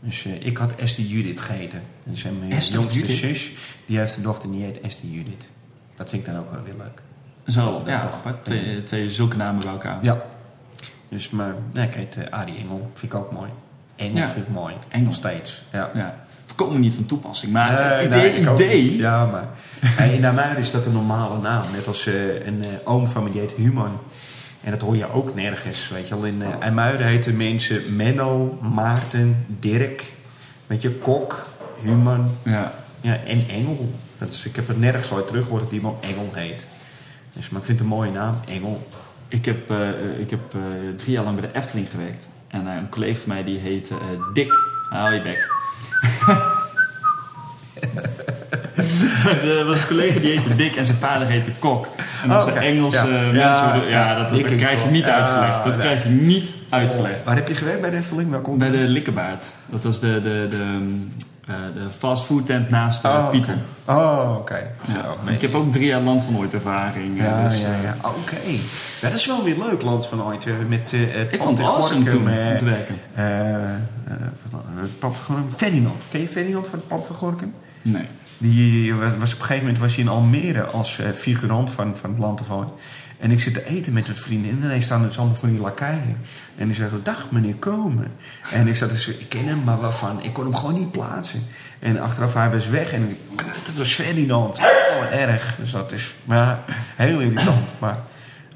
Dus eh, ik had Esther Judith geheten. En zijn mijn Esther jongste Judith? zus, die heeft een dochter die heet Esther Judith. Dat vind ik dan ook wel weer leuk. Zo, ja, toch- apart. Twee, twee zulke namen bij elkaar. Ja. Dus, maar, nee, ik heet eh, Adi Engel. Vind ik ook mooi. Engel Ja. vind ik mooi. Engel. Nog steeds. Ja. Ja, niet van toepassing. Maar het idee, idee. Ja, maar in Amuiden is dat een normale naam. Net als een oom van me die heet Human. En dat hoor je ook nergens. Weet je wel, in eh Amuiden heten mensen Menno, Maarten, Dirk. Weet je, Kok, Human. Ja. Ja, en Engel. Dat is, ik heb het nergens ooit terug gehoord dat iemand Engel heet. Dus, maar ik vind het een mooie naam, Engel. Ik heb, eh, ik heb eh, drie jaar lang bij de Efteling gewerkt. En een collega van mij die heette Dick. Hou je bek. Er was een collega die heette Dick en zijn vader heette Kok. En dat Oh, zijn oké. Engelse Ja. mensen. Ja, dat, dat krijg je niet uitgelegd. Dat krijg je niet uitgelegd. Waar heb je gewerkt bij de Efteling? Welkom? Bij de Likkebaard. Dat was de, de, de, eh, de fastfood tent naast uh, Oh, Pieter. Oh, oké. Ja. Ik heb ook drie jaar land van ooit ervaring. eh, Ja, dus, ja, eh, ja. Oké. Dat is wel weer leuk, Land van Ooit. eh, Met eh het Ik vond het awesome toen, eh, te werken. eh, eh, Gorinchem. Ferdinand. Ken je Ferdinand van het pand van Gorinchem? Nee. Die was, op een gegeven moment was hij in Almere als eh, figurant van, van het Land Ooit. En ik zit te eten met wat vrienden en ineens staan dus allemaal van die lakaien. En die zeggen, dag meneer Komen. En ik zat dus, ik ken hem, maar waarvan? Ik kon hem gewoon niet plaatsen. En achteraf, hij was weg en het was Ferdinand. Oh, wat erg. Dus dat is maar, heel irritant. Maar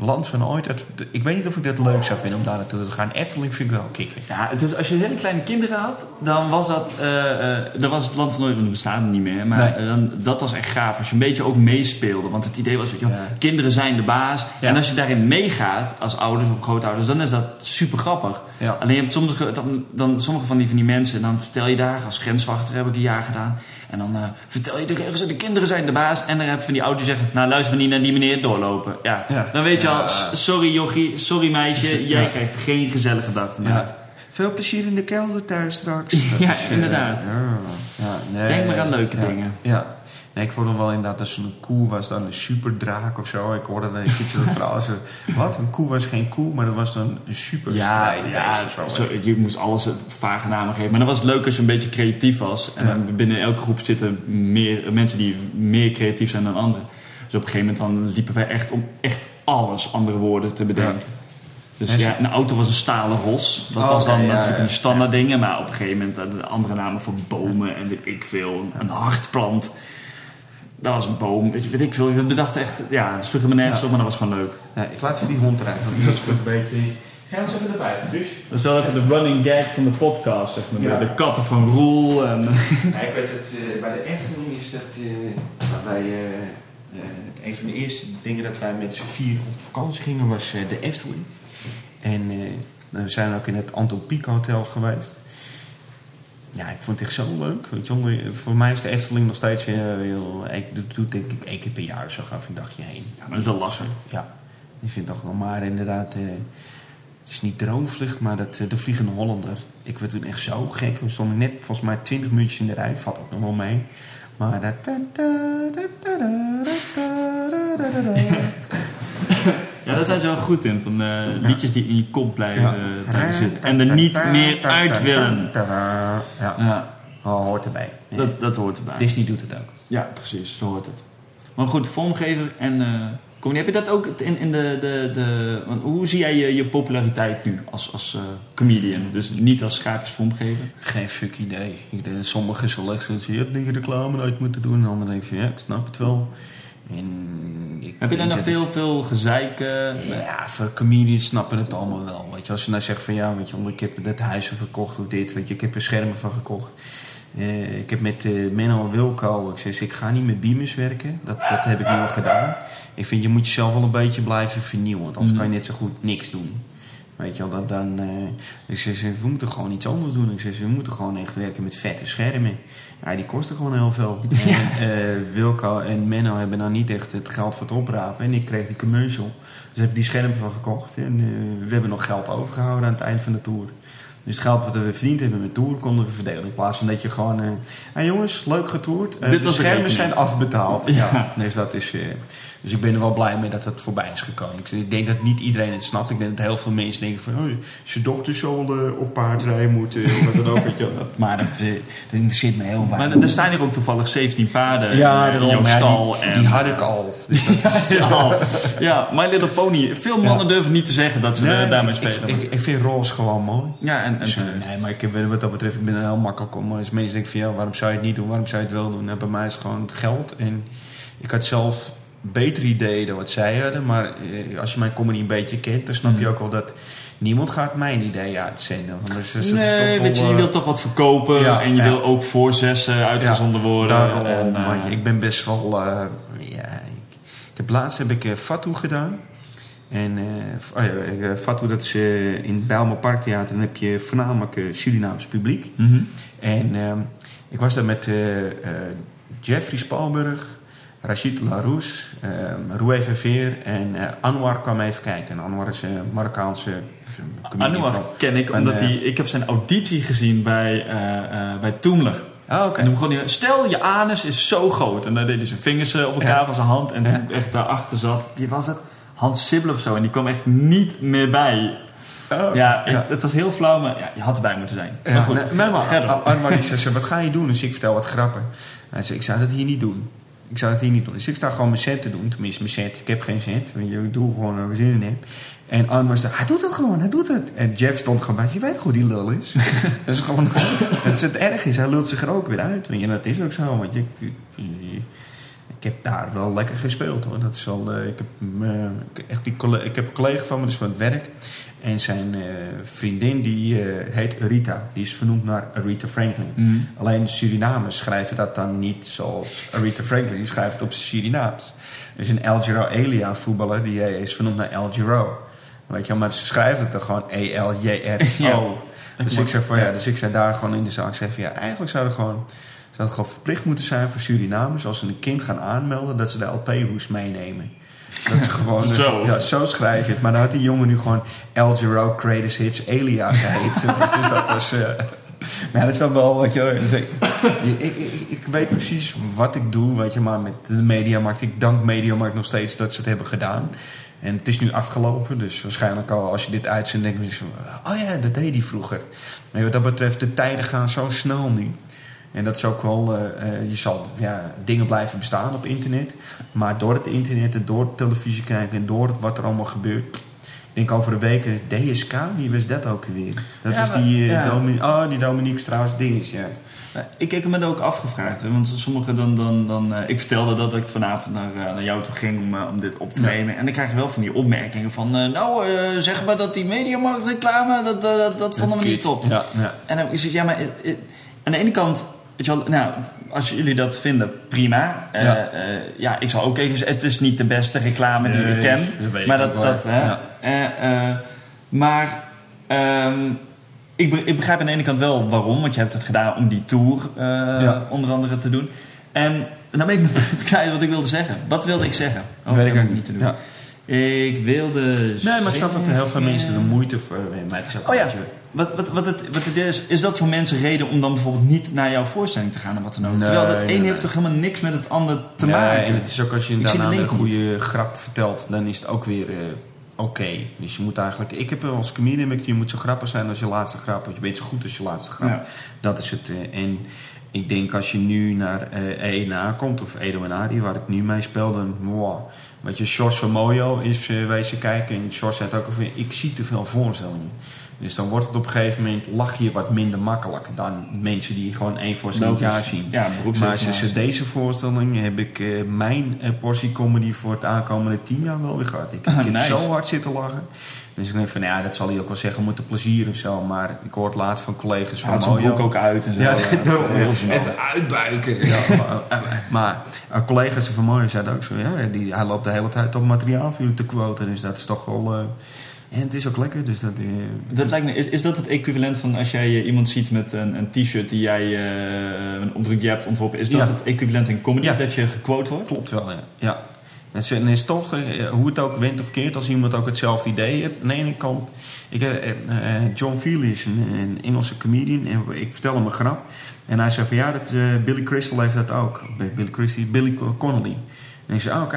Land van Ooit, dat, ik weet niet of ik dat leuk zou vinden om daar naartoe te gaan. Efteling vind ik wel kicken. Ja, is, als je hele kleine kinderen had, dan was dat, eh, eh, dan was het land van nooit, want het bestaat niet meer. Maar Nee. dan, dat was echt gaaf. Als je een beetje ook meespeelde. Want het idee was, Ja. kinderen zijn de baas. Ja. En als je daarin meegaat, als ouders of grootouders, dan is dat super grappig. Ja. Alleen je hebt sommige, dan, dan, sommige van die, van die mensen, dan vertel je daar, als grenswachter heb ik een jaar gedaan. En dan eh, vertel je de regels de kinderen zijn de baas. En dan heb je van die ouders zeggen, nou luister maar niet naar die meneer doorlopen. Ja. Ja. Dan weet je Sorry jochie, sorry meisje, jij krijgt geen gezellige dag vandaag. Veel plezier in de kelder thuis straks. Ja, Dat is, eh, inderdaad. nee, Denk maar aan leuke dingen. Ja. Nee, ik vond hem wel inderdaad dat zo'n koe was dan een superdraak of zo. Ik hoorde een keertje dat verhaal. Zo, wat? Een koe was geen koe, maar dat was dan een super Ja, ja zo. zo, je moest alles vage namen geven. Maar dan was het leuk als je een beetje creatief was. En Ja. dan binnen elke groep zitten meer, mensen die meer creatief zijn dan anderen. Dus op een gegeven moment dan liepen wij echt om echt alles andere woorden te bedenken. Dus ja, een auto was een stalen ros. Dat Oh, was dan oké, ja, natuurlijk ja. die standaard dingen. Maar op een gegeven moment eh, de andere namen voor bomen en weet ik veel. Een hartplant. Dat was een boom. Weet, je, weet ik veel. We bedachten echt, ja, dat sloeg me nergens Ja. op, maar dat was gewoon leuk. Ja, ik laat even die hond eruit, want die is een beetje... Ga eens even naar buiten, dus. Dat is wel even de running gag van de podcast, zeg maar. Ja. De, katten van Roel. En, Ja, ik weet het, eh, bij de Efteling is dat eh, nou, eh, een van de eerste dingen dat wij met z'n vier op vakantie gingen was eh, de Efteling. En eh, we zijn ook in het Anton Pieck Hotel geweest. Ja, ik vond het echt zo leuk. Weet je, wel. voor mij is de Efteling nog steeds eh, heel... Ik doe, doe denk ik één keer per jaar zo ga even een dagje heen. Ja, maar dat is wel lastig. Ja, ik vind het toch wel maar inderdaad... het is niet droomvlucht, maar dat, de Vliegende Hollander. Ik werd toen echt zo gek. We stonden net volgens mij 20 minuutjes in de rij. Valt ook nog wel mee. Maar dat... Ja, daar zijn ze wel goed in. Van eh, liedjes die in je kop blijven, Ja. eh, blijven zitten. En er niet meer uit willen. Ja, Ja, oh, hoort erbij. Nee. dat, dat hoort erbij. Disney doet het ook. Ja, precies. Zo hoort het. Maar goed, vormgever en... eh Kom, heb je dat ook in, in de... de, de hoe zie jij je, je populariteit nu als, als eh, comedian? Dus niet als grafisch vormgever? Geen fuck idee. Ik denk dat sommigen zo leuk zijn dat je hebt dingen reclame uit moeten doen. En anderen denken van ja, ik snap het wel. En ik Heb je daar nog veel, veel gezeik? eh, Ja, voor comedians snappen het allemaal wel. Weet je, als je nou zegt van ja, weet je, ik heb dat huis verkocht of dit, weet je, ik heb er schermen van gekocht. Eh, ik heb met eh Menno en Wilco, ik zeg, ik ga niet met beamers werken. Dat, dat heb ik nu al gedaan. Ik vind, je moet jezelf wel een beetje blijven vernieuwen, want anders Mhm. kan je net zo goed niks doen. Weet je wel, dan, dan eh, ik zeg, we moeten gewoon iets anders doen. Ik zeg, we moeten gewoon echt werken met vette schermen. Ja, die kosten gewoon heel veel. En, eh, Wilco en Menno hebben nou niet echt het geld voor het oprapen. En ik kreeg die commercial. Dus heb ik die schermen van gekocht. En eh, we hebben nog geld overgehouden aan het eind van de tour. Dus het geld wat we verdiend hebben met tour konden we verdelen. In plaats van dat je gewoon... eh "Hey jongens, leuk getoerd. Eh, de schermen rekening." zijn afbetaald. Ja. Ja. Dus, dat is, eh, dus ik ben er wel blij mee dat het voorbij is gekomen. Ik- Ik denk dat niet iedereen het snapt. Ik denk dat heel veel mensen denken van... Oh, zijn dochter zal eh, op paardrijden moeten. Of wat dan ook. je. Dat- maar dat, eh, dat interesseert me heel weinig. Maar er staan hier ook toevallig 17 paarden ja, in daarom, jouw stal. die, en, die had ik al. Dus dat is- Ja, ja, My Little Pony. Veel mannen durven niet te zeggen dat ze Nee, eh, daarmee ik, ik, spelen. ik, ik vind roze gewoon mooi. ja, en, en Dus, eh, nee, maar ik heb, wat dat betreft, ik ben er heel makkelijk om. Als mensen denken van ja, waarom zou je het niet doen? Waarom zou je het wel doen? Nou, bij mij is het gewoon geld. En ik had zelf betere ideeën dan wat zij hadden. Maar eh, als je mijn comedy een beetje kent, dan snap je Mm. ook wel dat niemand gaat mijn ideeën uitzenden. Anders is nee, toch weet je, wel, je eh, wilt toch wat verkopen. ja, en je ja. wil ook voor zes eh, uitgezonden worden. Daarom, en, ik ben best wel... ja, ik, ik heb laatst heb ik Fatou gedaan. En eh, oh ja, Fatou, dat is in het Bijlmer Parktheater. Dan heb je voornamelijk Surinaams publiek. mhm. En ehm, ik was daar met Jeffrey Spalberg, Rachid Larousse, um, Roué Verveer en eh, Anwar kwam even kijken. En Anwar is een Marokkaanse comedian Anouar van- ken ik, van, omdat eh, hij, ik heb zijn auditie gezien bij, eh bij Toemler. Oké. En toen begon hij, stel je anus is zo groot. En dan deed hij zijn vingers op elkaar Ja. van zijn hand. En Ja. toen echt daarachter zat, wie was het? Hans Sibbel of zo. En die kwam echt niet meer bij. Oh, ja, ja. Het, het was heel flauw, maar ja, je had erbij moeten zijn. Maar goed, nee, maar. Anwar die zei, wat ga je doen? Dus ik vertel wat grappen. Hij zei, ik zou dat hier niet doen. Ik zou dat hier niet doen. Dus ik sta gewoon mijn set te doen. Tenminste, mijn set. Ik heb geen set. want Je doe gewoon waar ik zin in heb. En Anwar zei, hij doet het gewoon. Hij doet het. En Jeff stond gewoon bij. Je weet hoe die lul is. dat is gewoon... Het is het erg is. Hij lult zich er ook weer uit. En dat is ook zo. Want je... ik heb daar wel lekker gespeeld hoor. Dat is al, eh, ik, heb, eh, ik- echt die ik heb een collega van me, dus van het werk. En zijn eh, vriendin die eh, heet Rita. Die is vernoemd naar Aretha Franklin. Mhm. Alleen Surinamers schrijven dat dan niet zoals Aretha Franklin. Die schrijft het op Surinaams. Er is een El Giro Elia voetballer. Die eh, is vernoemd naar El Giro. Weet je maar ze schrijven het dan gewoon E-L-J-R-O. Ja. Dus ik zeg van ja, dus ik zei daar gewoon in de zaak. Ik zeg van ja, eigenlijk zou er gewoon zou het gewoon verplicht moeten zijn voor Surinamers als ze een kind gaan aanmelden dat ze de LP-hoes meenemen. Dat is gewoon, Zo. Ja, zo schrijf je het. Maar dan had die jongen nu gewoon El Giro Greatest Hits Elia geheet. dus dat was... maar ja, dat is dan wel, weet je dus ik, ik, ik, weet precies wat ik doe, weet je, maar met de Mediamarkt, ik dank Mediamarkt nog steeds dat ze het hebben gedaan. En het is nu afgelopen, dus waarschijnlijk al als je dit uitzendt, denk je van, oh ja, dat deed hij vroeger. Maar wat dat betreft, de tijden gaan zo snel nu. En dat is ook wel, eh, eh, je zal ja, dingen blijven bestaan op internet. Maar door het internet en door televisie kijken en door het, wat er allemaal gebeurt. Ik denk over een week, eh, DSK, wie was dat ook weer? Dat Ja, is die, eh, ja. Oh, die Dominique Strauss dinges, ja. Ik, ik heb me dat ook afgevraagd. hè, Want sommigen dan... dan, dan eh, ik vertelde dat ik vanavond naar, naar jou toe ging om, om dit op te Ja. nemen. En dan krijg je wel van die opmerkingen van... eh, nou, eh, zeg maar dat die mediamarkt reclame, dat, dat, dat, dat vonden we niet top. Ja, ja. En dan is het, ja, maar aan de ene kant, weet je wel, nou, als jullie dat vinden, prima. Eh, Ja. ja. ja, ik zal ook even zeggen, het is niet de beste reclame die Nee, ik ken. dat weet ik maar dat, wel, dat, hè. ja. Eh, eh, maar ehm, ik, be- ik begrijp aan de ene kant wel waarom, want je hebt het gedaan om die tour eh, Ja. onder andere te doen. En dan ben ik mijn punt kwijt wat ik wilde zeggen. Wat wilde ik zeggen? Oh, Weet ik ook niet. te doen. Ja. Ik wilde. Nee, maar ik snap dat er heel veel mensen er moeite voor hebben. Maar het is ook Oh ja, wat, wat, wat, het, wat het is, is dat voor mensen reden om dan bijvoorbeeld niet naar jouw voorstelling te gaan en wat dan ook? Nee, Terwijl dat nee, een nee. heeft toch helemaal niks met het ander te maken? En het is ook als je daarna een niet. goede grap vertelt, dan is het ook weer eh, oké. Dus je moet eigenlijk... Ik heb als comedian, je moet zo grappig zijn als je laatste grap. Want je bent zo goed als je laatste grap. Ja. Dat is het. eh, en ik denk als je nu naar eh ENA komt, of Edo en Adi, waar ik nu mee speel, dan... Wow. Weet je, Sjors van Mojo is eh wezen kijken. En Sjors zei ook al van, ik zie te veel voorstellingen. Dus dan wordt het op een gegeven moment, lach je wat minder makkelijk dan mensen die gewoon één voorstelling per jaar zien. Ja, Maar sinds deze voorstelling heb ik eh, mijn eh, portie comedy voor het aankomende tien jaar wel weer gehad. Ik, ik heb zo hard zitten lachen. Dus ik denk van, ja, dat zal hij ook wel zeggen, moet er plezier of zo. Maar ik hoor het laat van collega's van zijn Mojo. broek ook uit en zo. Ja, dat even uitbuiken. Ja, maar eh, maar collega's van Mojo zeiden ook zo, ja, die, hij loopt de hele tijd op materiaal voor jullie te quoten. Dus dat is toch wel... en het is ook lekker, dus dat... eh, Dat lijkt me, is, is dat het equivalent van als jij eh, iemand ziet met een, een t-shirt die jij eh, een opdruk die hebt ontworpen, is dat Ja. het equivalent in comedy Ja. dat je gequote wordt? Klopt wel, ja. ja. En is, is toch, hoe het ook went of keert, als iemand ook hetzelfde idee heeft. Aan de ene kant, ik, John Feely is een, een Engelse comedian en ik vertel hem een grap. En hij zei van ja, dat, Billy Crystal heeft dat ook. Billy Crystal, Billy Connolly. En ik zei, ah, oké.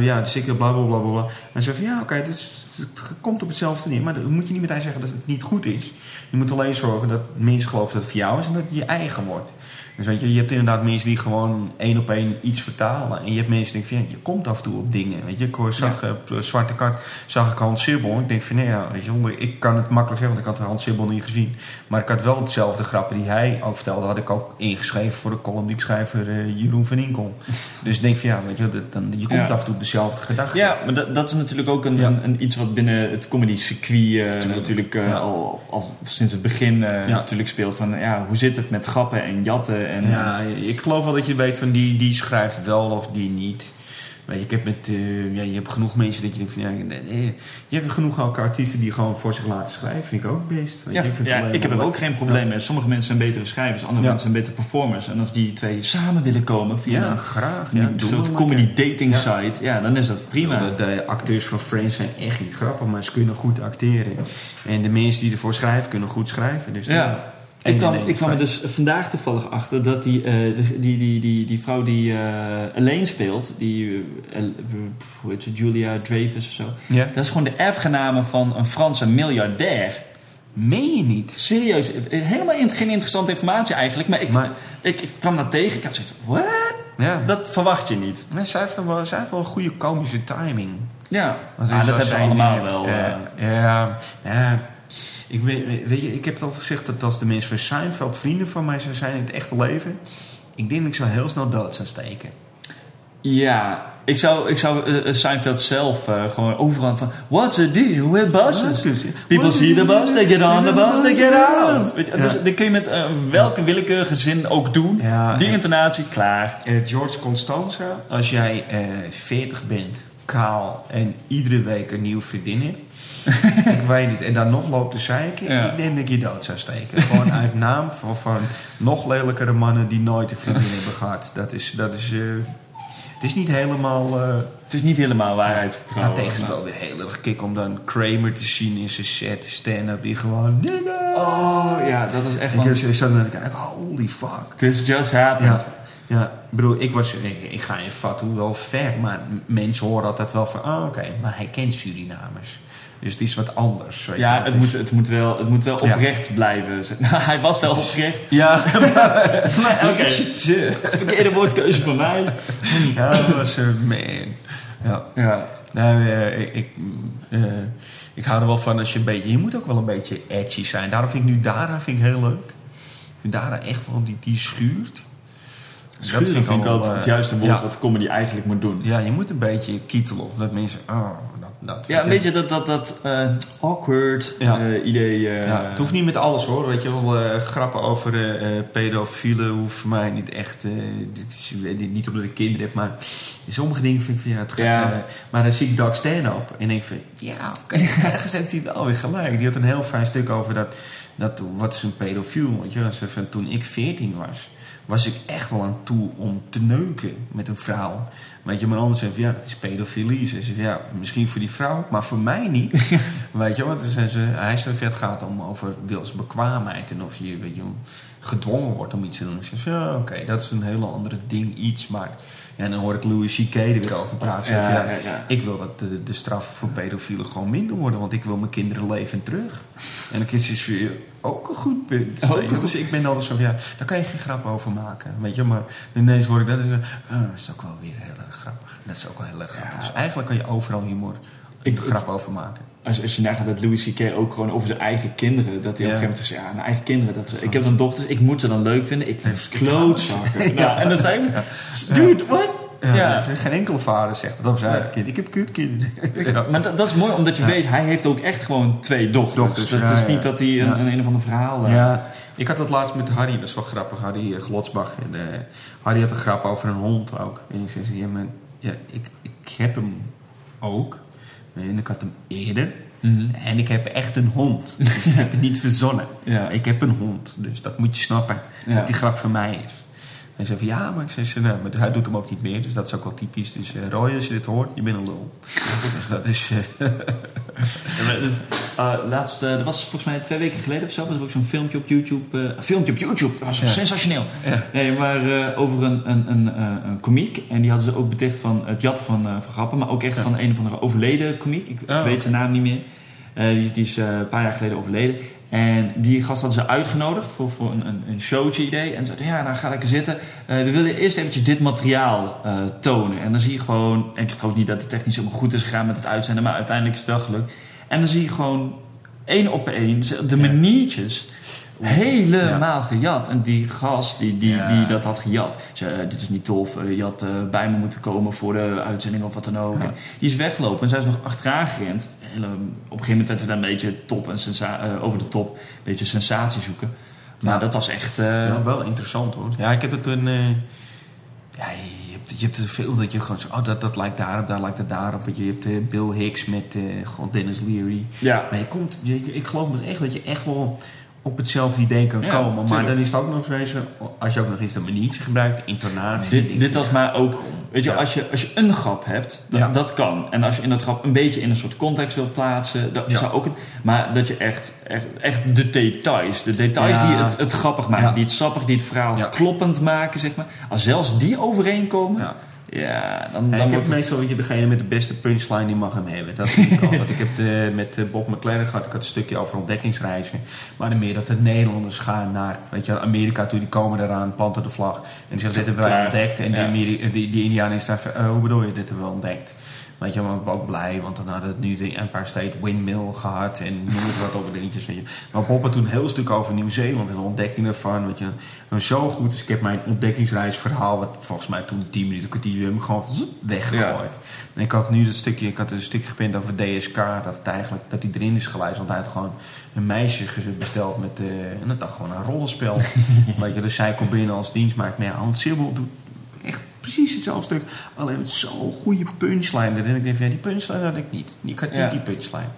Ja, dus ik bla bla bla bla. En hij zei van ja, oké, dus het komt op hetzelfde neer. Maar dan moet je niet meteen zeggen dat het niet goed is. Je moet alleen zorgen dat mensen geloven dat het voor jou is en dat het je eigen wordt. Dus weet je, je hebt inderdaad mensen die gewoon één op één iets vertalen. En je hebt mensen die denken van, ja, je komt af en toe op dingen. Weet je, ik zag eh, op Zwarte Kart, zag ik Hans Sibbel. Ik denk van, nee, ja, weet je, ik kan het makkelijk zeggen, want ik had Hans Sibbel niet gezien. Maar ik had wel hetzelfde grappen die hij ook vertelde, had ik ook ingeschreven voor de column die ik schrijf voor eh, Jeroen van Inkel. Dus ik denk van, ja, weet je, dat, dan, je komt Ja. af en toe op dezelfde gedachte. Ja, maar dat, dat is natuurlijk ook een, een, een iets wat binnen het comedy circuit eh, natuurlijk eh, al, al sinds het begin eh, natuurlijk speelt. Van ja, hoe zit het met grappen en jatten? En, Ja, ik geloof wel dat je weet van die, die schrijft wel of die niet. Weet je, ik heb met, eh, ja, je hebt genoeg mensen dat je denkt van ja, nee, je hebt genoeg ook artiesten die gewoon voor zich laten schrijven. Vind ik ook best. Ja, vind ja, ik heb er ook geen probleem mee. Sommige mensen zijn betere schrijvers, andere mensen zijn betere performers. En als die twee samen willen komen via Ja, een, graag. een Ja, doe soort comedy dating site, ja, dan is dat prima. De, de acteurs van Friends zijn echt niet grappig, maar ze kunnen goed acteren. En de mensen die ervoor schrijven, kunnen goed schrijven. Dus Ja. Eén Ik kwam, en ik kwam er dus vandaag toevallig achter dat die, eh, de- die, die, die, die vrouw die eh alleen speelt, die, eh, hoe heet ze, Julia Dreyfus of zo, Ja. dat is gewoon de erfgename van een Franse miljardair. Meen je niet? Serieus, helemaal in- geen interessante informatie eigenlijk, maar ik, Maar- ik, ik kwam daar tegen, ik had zoiets what? Ja. Dat verwacht je niet. Nee, zij heeft, wel, zij heeft wel een goede komische timing. Ja, ah, dat hebben we allemaal wel. ja, ja. Ik, weet, weet je, ik heb het altijd gezegd dat als de mensen van Seinfeld vrienden van mij zou zijn in het echte leven, ik denk dat ik zo heel snel dood zou steken. Ja, ik zou, ik zou eh, Seinfeld zelf eh, gewoon overal van... What's the deal with buses? People see the bus, they get on the bus, they get out. Weet je, Ja. dus, dat kun je met welke willekeurige zin ook doen. Ja, Die intonatie, klaar. George Constanza, als jij eh 40 bent, kaal en iedere week een nieuwe vriendin hebt, ik weet niet, en dan nog loopt te zeiken, Ja. ik denk dat ik je dood zou steken. Gewoon uit naam van, van nog lelijkere mannen die nooit een vriendin hebben gehad. Dat is, dat is, eh, het is niet helemaal... eh, Het is niet helemaal waarheidsgetrouw. nou, tegen wel weer heel erg kick om dan Kramer te zien in zijn set, stand-up, die gewoon... Oh ja, dat is echt Ik heb zo zat naar te kijken, holy fuck. This just happened. Ja, ja, ik bedoel, ik, was, ik, ik ga in Fatou wel ver, maar mensen horen altijd wel van, oh oké, maar hij kent Surinamers. Dus het is wat anders. weet Ja, het is- moet, het moet wel, het moet wel Ja. oprecht blijven. Hij was wel oprecht. Ja, Maar oké, Oké. verkeerde woordkeuze van mij. Ja, dat was een man. Ja. Ja. Nou, eh, ik, ik, eh, ik hou er wel van als je een beetje... Je moet ook wel een beetje edgy zijn. Daarom vind ik nu Dara vind ik heel leuk. Ik vind Dara echt wel... Die, die schuurt. Schuren vind ik al, altijd het eh, juiste woord ja. wat comedy eigenlijk moet doen. Ja, je moet een beetje kietelen. Of dat mensen... Oh, dat, Ja, een beetje dat, dat, dat eh, awkward Ja. eh, idee. eh, Ja, het hoeft niet met alles hoor. Weet je wel, eh, grappen over eh, eh, pedofielen hoeft mij niet echt. eh, niet omdat ik kinderen heb, maar sommige dingen vind ik van ja, het gaat. Ja. eh, maar dan zie ik Doug Stanhope en denk van ja, oké, ergens heeft hij wel weer gelijk. Die had een heel fijn stuk over dat, dat wat is een pedofiel. Weet je. Ze van, toen ik 14 was, was ik echt wel aan toe om te neuken met een vrouw. Weet je, maar anders zei van, ja, dat is pedofilie. Ze zei ja, misschien voor die vrouw, maar voor mij niet. weet je, want ze, ze, hij het gaat om over wilsbekwaamheid en of je, weet je, gedwongen wordt om iets te doen. Zei van, ja, oké, dat is een hele andere ding, iets, maar... Ja, en dan hoor ik Louis C.K. er weer over praten. Ja. Ik wil dat de, de straffen voor pedofielen gewoon minder worden, want ik wil mijn kinderen leven terug. En dan is het weer ook een goed punt. Ook je. een Dus ik ben altijd zo van, ja, daar kan je geen grap over maken. Weet je, maar ineens hoor ik dat en dat is ook wel weer heel erg grappig. Dat is ook wel heel erg grappig. Dus eigenlijk kan je overal humor, Ik- grap over maken. Als, als je nagaat dat Louis C.K. ook gewoon over zijn eigen kinderen... dat hij op Ja. een gegeven moment zegt... ja, mijn eigen kinderen, dat, ik heb dan dochters, ik moet ze dan leuk vinden. Ik vind klootzakken. Nou, en dan je van, dude, what? Ja, Ja. dus Geen enkele vader zegt dat over zijn eigen kind. Ik heb kutkinderen. Ja. Maar dat, dat is mooi, omdat je weet, hij heeft ook echt gewoon twee dochters. Dochters, dat ja, is niet dat hij een, een, een of ander verhaal... eh, Ja, ik had dat laatst met Harry, dat is wel grappig. Harry eh, Glotsbach. En, eh, Harry had een grap over een hond ook. En ik zei, ja, maar, ja ik, ik heb hem ook. En ik had hem eerder. Mhm. En ik heb echt een hond. Dus ik heb het niet verzonnen. Ja. Ik heb een hond. Dus dat moet je snappen. Dat die grap van mij is. Hij zei van ja, maar, ik zei, ze, nou, maar hij doet hem ook niet meer. Dus dat is ook wel typisch. Dus eh, Roy, als je dit hoort, je bent een lul. dus dat is... dat- eh, laatst, eh, dat was volgens mij twee weken geleden of zo, was er ook zo'n filmpje op YouTube. filmpje op YouTube, dat was Ja. sensationeel. Ja. Nee, maar over een, een, een, een komiek. En die hadden ze ook beticht van het jatten van, van grappen, maar ook echt Ja. van een of andere overleden komiek. Ik, ik Oh, weet zijn naam niet meer. Die, die is een paar jaar geleden overleden. En die gast hadden ze uitgenodigd voor, voor een, een, een showtje idee. En zeiden, ja, nou ga lekker zitten. Eh, we willen eerst eventjes dit materiaal eh, tonen. En dan zie je gewoon... En ik geloof niet dat het technisch helemaal goed is gegaan met het uitzenden. Maar uiteindelijk is het wel gelukt. En dan zie je gewoon één op één de maniertjes helemaal gejat. En die gast die, die, Ja. die dat had gejat, zei, eh, dit is niet tof, eh, je had eh, bij me moeten komen voor de uitzending of wat dan ook. Ja. En die is weggelopen en zij is nog achteraan gerend. Hele, op een gegeven moment werd er daar een beetje top en sensa- over de top, een beetje sensatie zoeken. Maar dat was echt... Ja, wel interessant hoor. Ja, ik heb het toen. eh, ja, je hebt, je hebt er veel dat je gewoon zo. Oh, dat, dat lijkt daarop, daar lijkt het daarop. Je hebt Bill Hicks met Dennis Leary. ja. Maar je komt, je, ik geloof dus echt dat je echt wel op hetzelfde idee kan Ja, komen. Maar dan is het ook nog zo, zo, als je ook nog eens een maniertje gebruikt, intonatie. Dit, dit was maar ook, weet je, Ja. als je, als je een grap hebt, dat, Ja. dat kan. En als je in dat grap een beetje in een soort context wilt plaatsen, dat zou ook een, Maar dat je echt, echt, echt de details, de details die het, het grappig maken, die het sappig, die het verhaal kloppend maken, zeg maar. Als zelfs die overeenkomen, Ja. dan, dan ik heb wordt het... meestal weet je, degene met de beste punchline die mag hem hebben. Dat vind ik altijd. Ik heb de, met eh, Bob McLaren gehad. Ik had een stukje over ontdekkingsreizen. Maar dan meer dat de Nederlanders gaan naar weet je, Amerika toe. Die komen eraan, planten de vlag. En die zeggen, dit hebben wij ontdekt. En die, Ja. Die, die Indianen is daar eh, hoe bedoel je, dit hebben we ontdekt. Weet je, maar ik ben ook blij, want dan hadden we nu de Empire State Windmill gehad en noem het wat over dingetjes. Weet je. Maar Bob had toen een heel stuk over Nieuw-Zeeland en de ontdekking ervan. Weet je. En zo goed, dus ik heb mijn ontdekkingsreisverhaal, wat volgens mij toen 10 minuten, kwartier, heb ik gewoon weggegooid. En ik had nu dat stukje, ik had een stukje gepint over DSK, dat het eigenlijk, dat die erin is geleid, want hij had gewoon een meisje besteld met, eh en dat dacht gewoon een rollenspel. weet je, dus zij komt binnen als dienstmaakt, maar ja, Hans Sibbel doet echt precies hetzelfde stuk. Alleen met zo'n goede punchline erin. Ik denk van, ja, die punchline had ik niet. Ik had Ja. niet die punchline.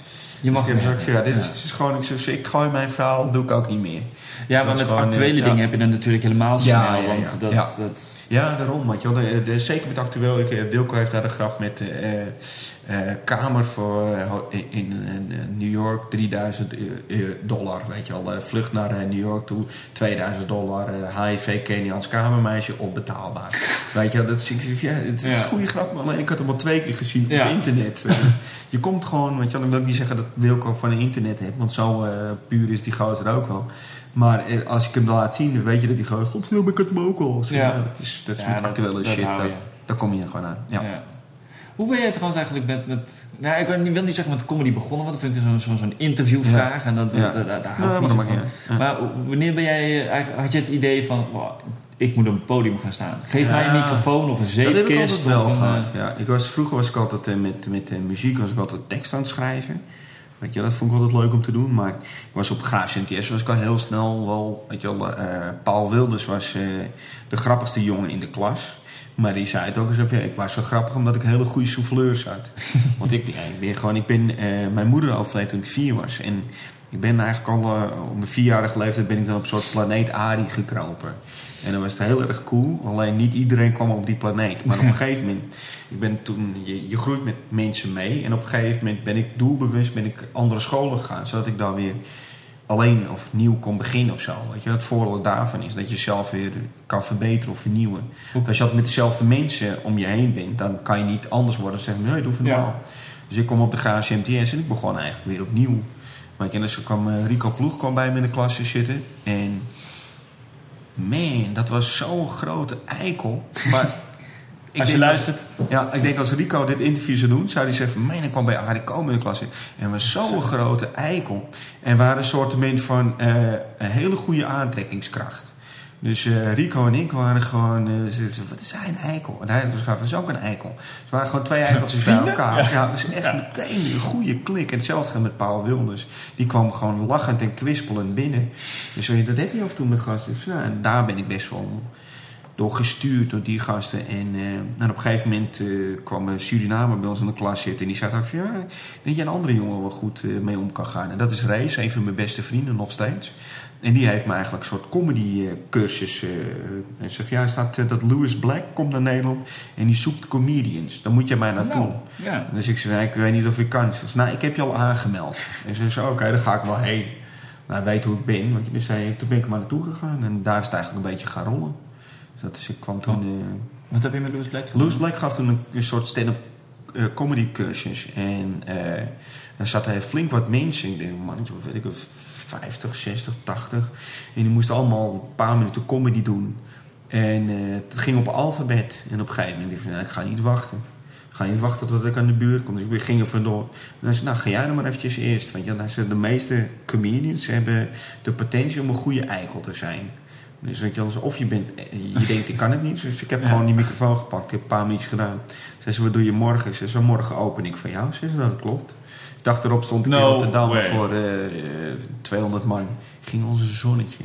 Je mag gezegd van, ja, dit is, het is gewoon, ik, zeg, ik gooi mijn verhaal, doe ik ook niet meer. Ja, dat maar is met actuele dingen ja. heb je dan natuurlijk helemaal snel. Ja, ja, ja. Want dat, Ja. dat, Ja, daarom. Je. De, de, zeker met actueel. Ik, eh, Wilco heeft daar de grap met eh, eh, kamer voor eh, in, in, eh, New York 3000 eh, eh, dollar. Weet je. Eh, vlucht naar eh, New York toe 2000 dollar. eh, HIV Keniaans kamermeisje onbetaalbaar. weet je. Dat is, ja, het is Ja. een goede grap. Maar alleen ik had hem al twee keer gezien Ja. op internet. weet je. je komt gewoon. Weet je. Dan wil ik niet zeggen dat Wilco van internet heeft. Want zo eh, puur is die gozer ook wel. Maar eh, als ik hem laat zien, dan weet je dat hij gewoon... Godsnaam, ik had hem ook al. Zo, Ja. dat is, dat is met actuele shit. Dat, daar kom je gewoon aan. Ja. Hoe ben jij trouwens eigenlijk met... met nou, ik wil niet- zeggen met comedy begonnen, want dat vind ik zo'n zo'n zo'n interviewvraag. En dat, daar, hou ik niet zo van. Maar wanneer ben jij... Eigenlijk, had je het idee van... wow, ik moet op een podium gaan staan. Geef Ja. mij een microfoon of een Dat heb ik zeepkist. altijd wel gehad. eh, Ja. Ik was, vroeger was ik altijd eh, met, met muziek was ik altijd tekst aan het schrijven. Weet je, dat vond ik altijd leuk om te doen. Maar ik was op Graafs NTS was ik al heel snel wel... Weet je wel, eh, Paul Wilders was eh, de grappigste jongen in de klas. Maar die zei het ook eens ja, Ik was zo grappig omdat ik hele goede souffleurs had. Want ik, ja, ik ben gewoon... Ik ben, eh, mijn moeder overleed toen ik vier was. En ik ben eigenlijk al op mijn vierjarige leeftijd ben ik dan op een soort planeet Ari gekropen. En dan was het heel erg cool. Alleen niet iedereen kwam op die planeet. Maar op een gegeven moment, ik ben toen, je, je groeit met mensen mee. En op een gegeven moment ben ik doelbewust ben ik andere scholen gegaan. Zodat ik dan weer alleen of nieuw kon beginnen of zo. Weet je, het voordeel daarvan is dat je jezelf weer kan verbeteren of vernieuwen. Want als je altijd met dezelfde mensen om je heen bent, dan kan je niet anders worden dan zeggen, nee, doe Ja. normaal. Dus ik kwam op de Graafse MTS en ik begon eigenlijk weer opnieuw. Je, en dus kwam eh, Rico Ploeg kwam bij me in de klas te zitten. En man, dat was zo'n grote eikel. Maar ik Als je luistert. ja, ik denk als Rico dit interview zou doen, zou hij zeggen. Man, ik kwam bij Arie Komen in de klas zitten. En we zo'n grote eikel. En we hadden een soort van eh, een hele goede aantrekkingskracht. Dus eh, Rico en ik waren gewoon... eh, ze- wat is hij een eikel? En hij was was ook een eikel. Ze waren gewoon twee eikeltjes bij elkaar. Ja, dus echt meteen een goede klik. En hetzelfde met Paul Wilders. Die kwam gewoon lachend en kwispelend binnen. Dus dat heb je af en toe met gasten. Dus, nou, en daar ben ik best wel door gestuurd door die gasten. En, eh, en op een gegeven moment eh, kwam een Surinamer bij ons in de klas zitten. En die zei van, ja, denk je een andere jongen wel goed eh, mee om kan gaan. En dat is Rees, een van mijn beste vrienden nog steeds. En die heeft me eigenlijk een soort comedy eh, cursus. eh en zei van, ja, staat eh, dat Louis Black komt naar Nederland. En die zoekt comedians. Dan moet je mij naartoe. Nou, ja. Dus ik zei, ik weet niet of ik kan. Ze zei, nou, ik heb je al aangemeld. En ze zei, oké, dan ga ik wel heen. Nou, hij weet hoe ik ben. Want je, dus zei, toen ben ik er maar naartoe gegaan. En daar is het eigenlijk een beetje gaan rollen. Dat is, ik kwam toen... eh, Wat heb je met Louis Black gedaan? Louis Black gaf toen een, een soort stand-up eh, comedy cursus. En eh er zaten flink wat mensen. Ik denk, man, wat weet ik, wel, 50, 60, 80. En die moesten allemaal een paar minuten comedy doen. En het ging op alfabet. En op een gegeven moment dacht ik, nou, ik ga niet wachten. Ik ga niet wachten tot ik aan de buurt kom. Dus ik ging er vandoor. En hij zei, nou ga jij dan maar eventjes eerst. Want ja, hij de meeste comedians hebben de potentie om een goede eikel te zijn. Dus weet je, wel, of je bent, je denkt ik kan het niet. Dus ik heb Ja. gewoon die microfoon gepakt. Ik heb een paar minuutjes gedaan. Zei ze, wat doe je morgen? Ze zei, morgen open ik van jou. Ze zei, dat klopt. De dag erop stond ik in Rotterdam way. voor eh, eh, 200 man. Ging onze zonnetje.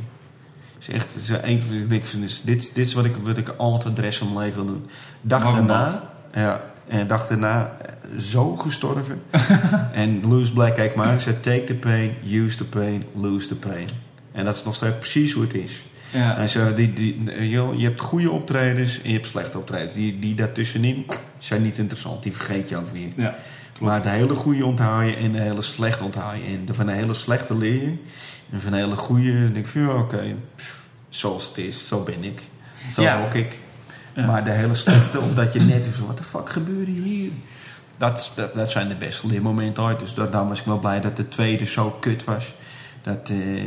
Is echt, is een van, ik denk, dit, is- dit, is wat ik, wat ik altijd de rest van mijn leven wil doen. Dag bad. daarna, ja, en dag daarna eh, zo gestorven. en Louis Black keek maar zei, take the pain, use the pain, lose the pain. En dat is nog steeds precies hoe het is. Ja. Die, die, joh, je hebt goede optredens en je hebt slechte optredens. Die, die daartussenin zijn niet interessant. Die vergeet je ook weer. Ja, maar de hele goede onthoud je en de hele slechte onthoud je. En van de hele slechte leer je. En van de hele goede denk van, ja, oké, zoals het is, zo ben ik. Zo Ja. ook ik. Ja. Maar de hele slechte, omdat je net is, wat de fuck gebeurde hier? Dat, is- dat, dat zijn de beste leermomenten ooit. Dus daar- daarom was ik wel blij dat de tweede zo kut was. Dat, eh,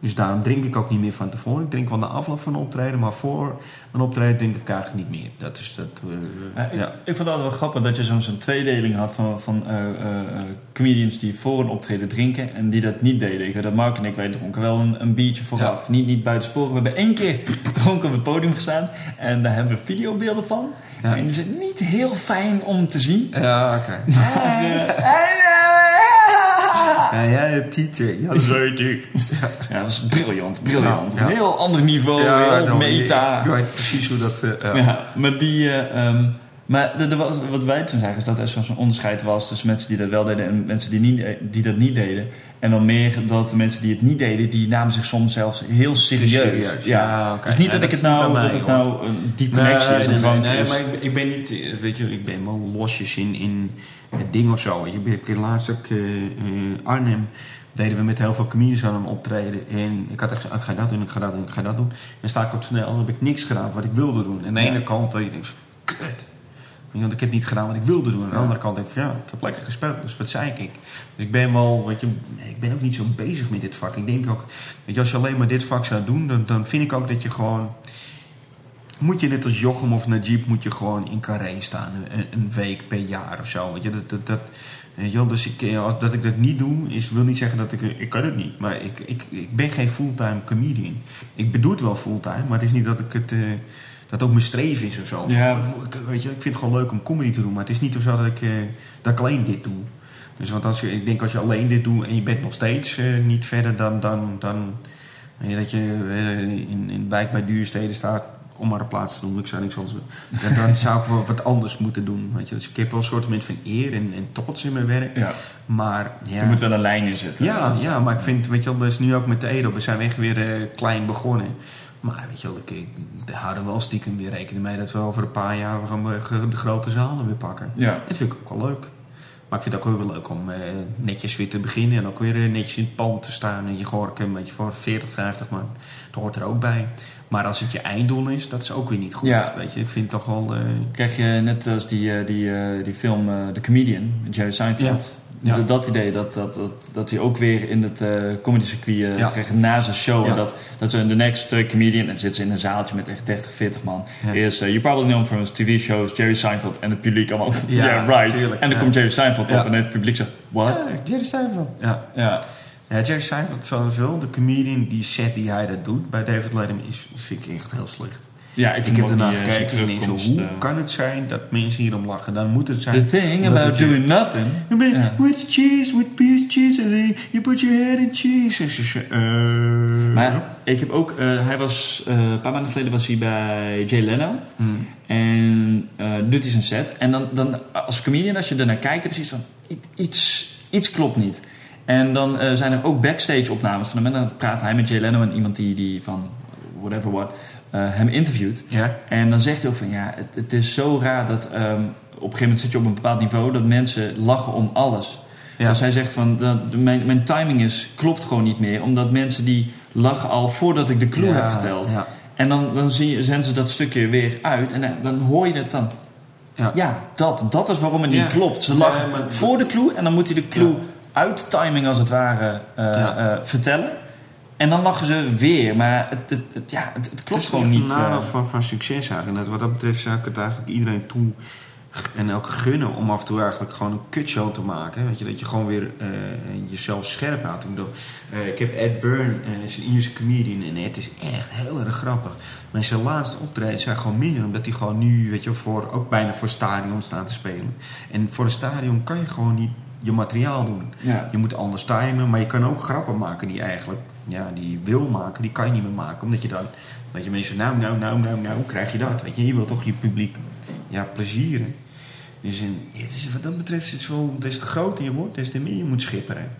dus daarom drink ik ook niet meer van tevoren. Ik drink wel na afloop van een optreden, maar voor een optreden drink ik eigenlijk niet meer. Dat is dat. eh, Ja, ik, ja. ik vond het altijd wel grappig dat je zo'n zo'n tweedeling had van, van eh, eh, comedians die voor een optreden drinken en die dat niet deden. Ik weet dat Mark en ik, wij dronken wel een, een biertje vooraf. Niet, niet buiten sporen. We hebben één keer dronken op het podium gestaan en daar hebben we videobeelden van. En die zijn niet heel fijn om te zien. Ja, oké. Ja, jij hebt tieten. Ja, dat weet ik. Ja, dat was briljant, briljant. Ja, ja. Een heel ander niveau, heel nou, meta. Ik weet precies hoe dat... eh, ja. Maar die, eh, ehm, Maar de, de, wat wij toen zagen is dat er zo'n onderscheid was tussen mensen die dat wel deden en mensen die, niet, die dat niet deden. En dan meer dat de mensen die het niet deden, die namen zich soms zelfs heel serieus. serieus, ja, oké. Dus niet Ja, dat ik het nou, bij dat mij, het hoor. nou een diep connectie nee, is. nee, nee, nee, maar ik, ik ben niet, eh, weet je, ik ben wel losjes in, in het ding of zo. Ik heb laatst ook eh, eh, Arnhem deden we met heel veel comedians aan een optreden. En ik had echt gezegd, ik ga dat doen, ik ga dat doen, ik ga dat doen. En sta ik op toneel en heb ik niks gedaan wat ik wilde doen. En aan de Ja. ene kant, weet je, kut. Want ik heb niet gedaan wat ik wilde doen. Aan de andere kant denk ik van ja, ik heb lekker gespeeld, dus wat zei ik? Dus ik ben wel, weet je, ik ben ook niet zo bezig met dit vak. Ik denk ook, weet je, als je alleen maar dit vak zou doen, dan, dan vind ik ook dat je gewoon moet je net als Jochem of Najib moet je gewoon in Carré staan. Een, een week per jaar of zo. Weet je, dat, dat, dat, wel, dus ik, eh, als, dat ik dat niet doe, is, wil niet zeggen dat ik... Ik kan het niet, maar ik, ik, ik ben geen fulltime comedian. Ik bedoel het wel fulltime, maar het is niet dat ik het... eh, dat ook mijn streven is of zo. Ja. ik, weet je, ik vind het gewoon leuk om comedy te doen. Maar het is niet zo dat ik, eh, dat ik alleen dit doe. Dus want als je, ik denk als je alleen dit doet en je bent nog steeds eh, niet verder dan... dan, dan je, dat je eh, in, in wijk bij duursteden staat om maar een plaats te doen. Ik zou niks anders doen. Dan zou ik wel wat anders moeten doen. Weet je. Dus ik heb wel een soort van eer en, en trots in mijn werk. Ja. Maar ja, Er moet wel een lijn in zitten. ja, ja, maar ik vind, weet je wel, dat is nu ook met de Edo. We zijn echt weer klein begonnen. Maar weet je wel, ik, we houden wel stiekem weer rekening mee dat we over een paar jaar we gaan we ge- de grote zalen weer pakken. Ja. Dat vind ik ook wel leuk. Maar ik vind het ook weer wel leuk om eh, netjes weer te beginnen en ook weer eh, netjes in het pand te staan. En je gork een beetje voor 40, 50 man. Dat hoort er ook bij. Maar als het je einddoel is, dat is ook weer niet goed. Ja. Weet je, ik vind het toch wel. eh, Krijg je net als die, eh, die, eh, die film eh, The Comedian met Jerry Seinfeld. Ja. Ja. Dat, idee, dat, dat, dat, dat hij ook weer in het eh comedy circuit Ja. terecht na zijn show. Ja. En dat, dat ze in de next eh, comedian, en dan zitten ze in een zaaltje met echt 30, 40 man. Is, you probably know him from his TV shows, Jerry Seinfeld. En het publiek allemaal, Ja, yeah, right. tuurlijk, en dan komt Jerry Seinfeld op en heeft het publiek zo, what? Jerry Seinfeld. Ja. Ja. Ja, Jerry Seinfeld van veel, de comedian, die set die hij dat doet bij David Letterman, is, vind ik echt heel slecht. Ja, ik Ik, heb ernaar eh, gekeken en denk hoe eh, kan het zijn dat mensen hierom lachen? Dan moet het zijn... The thing about doing nothing. You mean, with cheese, with piece cheese, and you put your head in cheese. Eh, Maar ik heb ook, hij was, een paar maanden geleden was hij bij Jay Leno. Hmm. En doet hij zijn set. En dan, dan als comedian, als je ernaar kijkt, heb je zoiets van, i- iets, iets klopt niet. En dan zijn er ook backstage opnames van hem. En dan praat hij met Jay Leno en iemand die, die van whatever what, hem interviewt. Ja. En dan zegt hij ook van, ja, het, het is zo raar dat ehm, op een gegeven moment zit je op een bepaald niveau dat mensen lachen om alles. Ja. Dus hij zegt van, dat, mijn, mijn timing is, klopt gewoon niet meer. Omdat mensen die lachen al voordat ik de clue Ja, heb verteld. ja. En dan, dan zie je, zenden ze dat stukje weer uit. En dan, dan hoor je het van, Ja. dat, dat is waarom het niet klopt. Ze lachen maar- voor de clue en dan moet hij de clue uit timing als het ware eh, eh, vertellen. En dan lachen ze weer. Maar het, het, het- ja, het, het klopt Het is gewoon niet. een nadeel eh. van, van succes eigenlijk. En wat dat betreft zou ik het eigenlijk iedereen toe en ook gunnen om af en toe eigenlijk gewoon een kutshow te maken. Weet je, dat je gewoon weer eh, jezelf scherp houdt. Ik, bedoel, eh, ik heb Ed Byrne, eh, is een Ierse comedian en het is echt heel erg grappig. Maar zijn laatste optreden zijn gewoon minder, omdat hij gewoon nu, weet je, voor, ook bijna voor stadion staat te spelen. En voor een stadion kan je gewoon niet je materiaal doen. Ja. Je moet anders timen, maar je kan ook grappen maken die eigenlijk, ja, die wil maken, die kan je niet meer maken. Omdat je dan, dat je mensen, nou, nou, nou, nou, nou, krijg je dat. Weet je, je wilt toch je publiek, ja, plezieren. Dus in, het is, wat dat betreft is het wel, des te groter je wordt, des te meer je moet schipperen.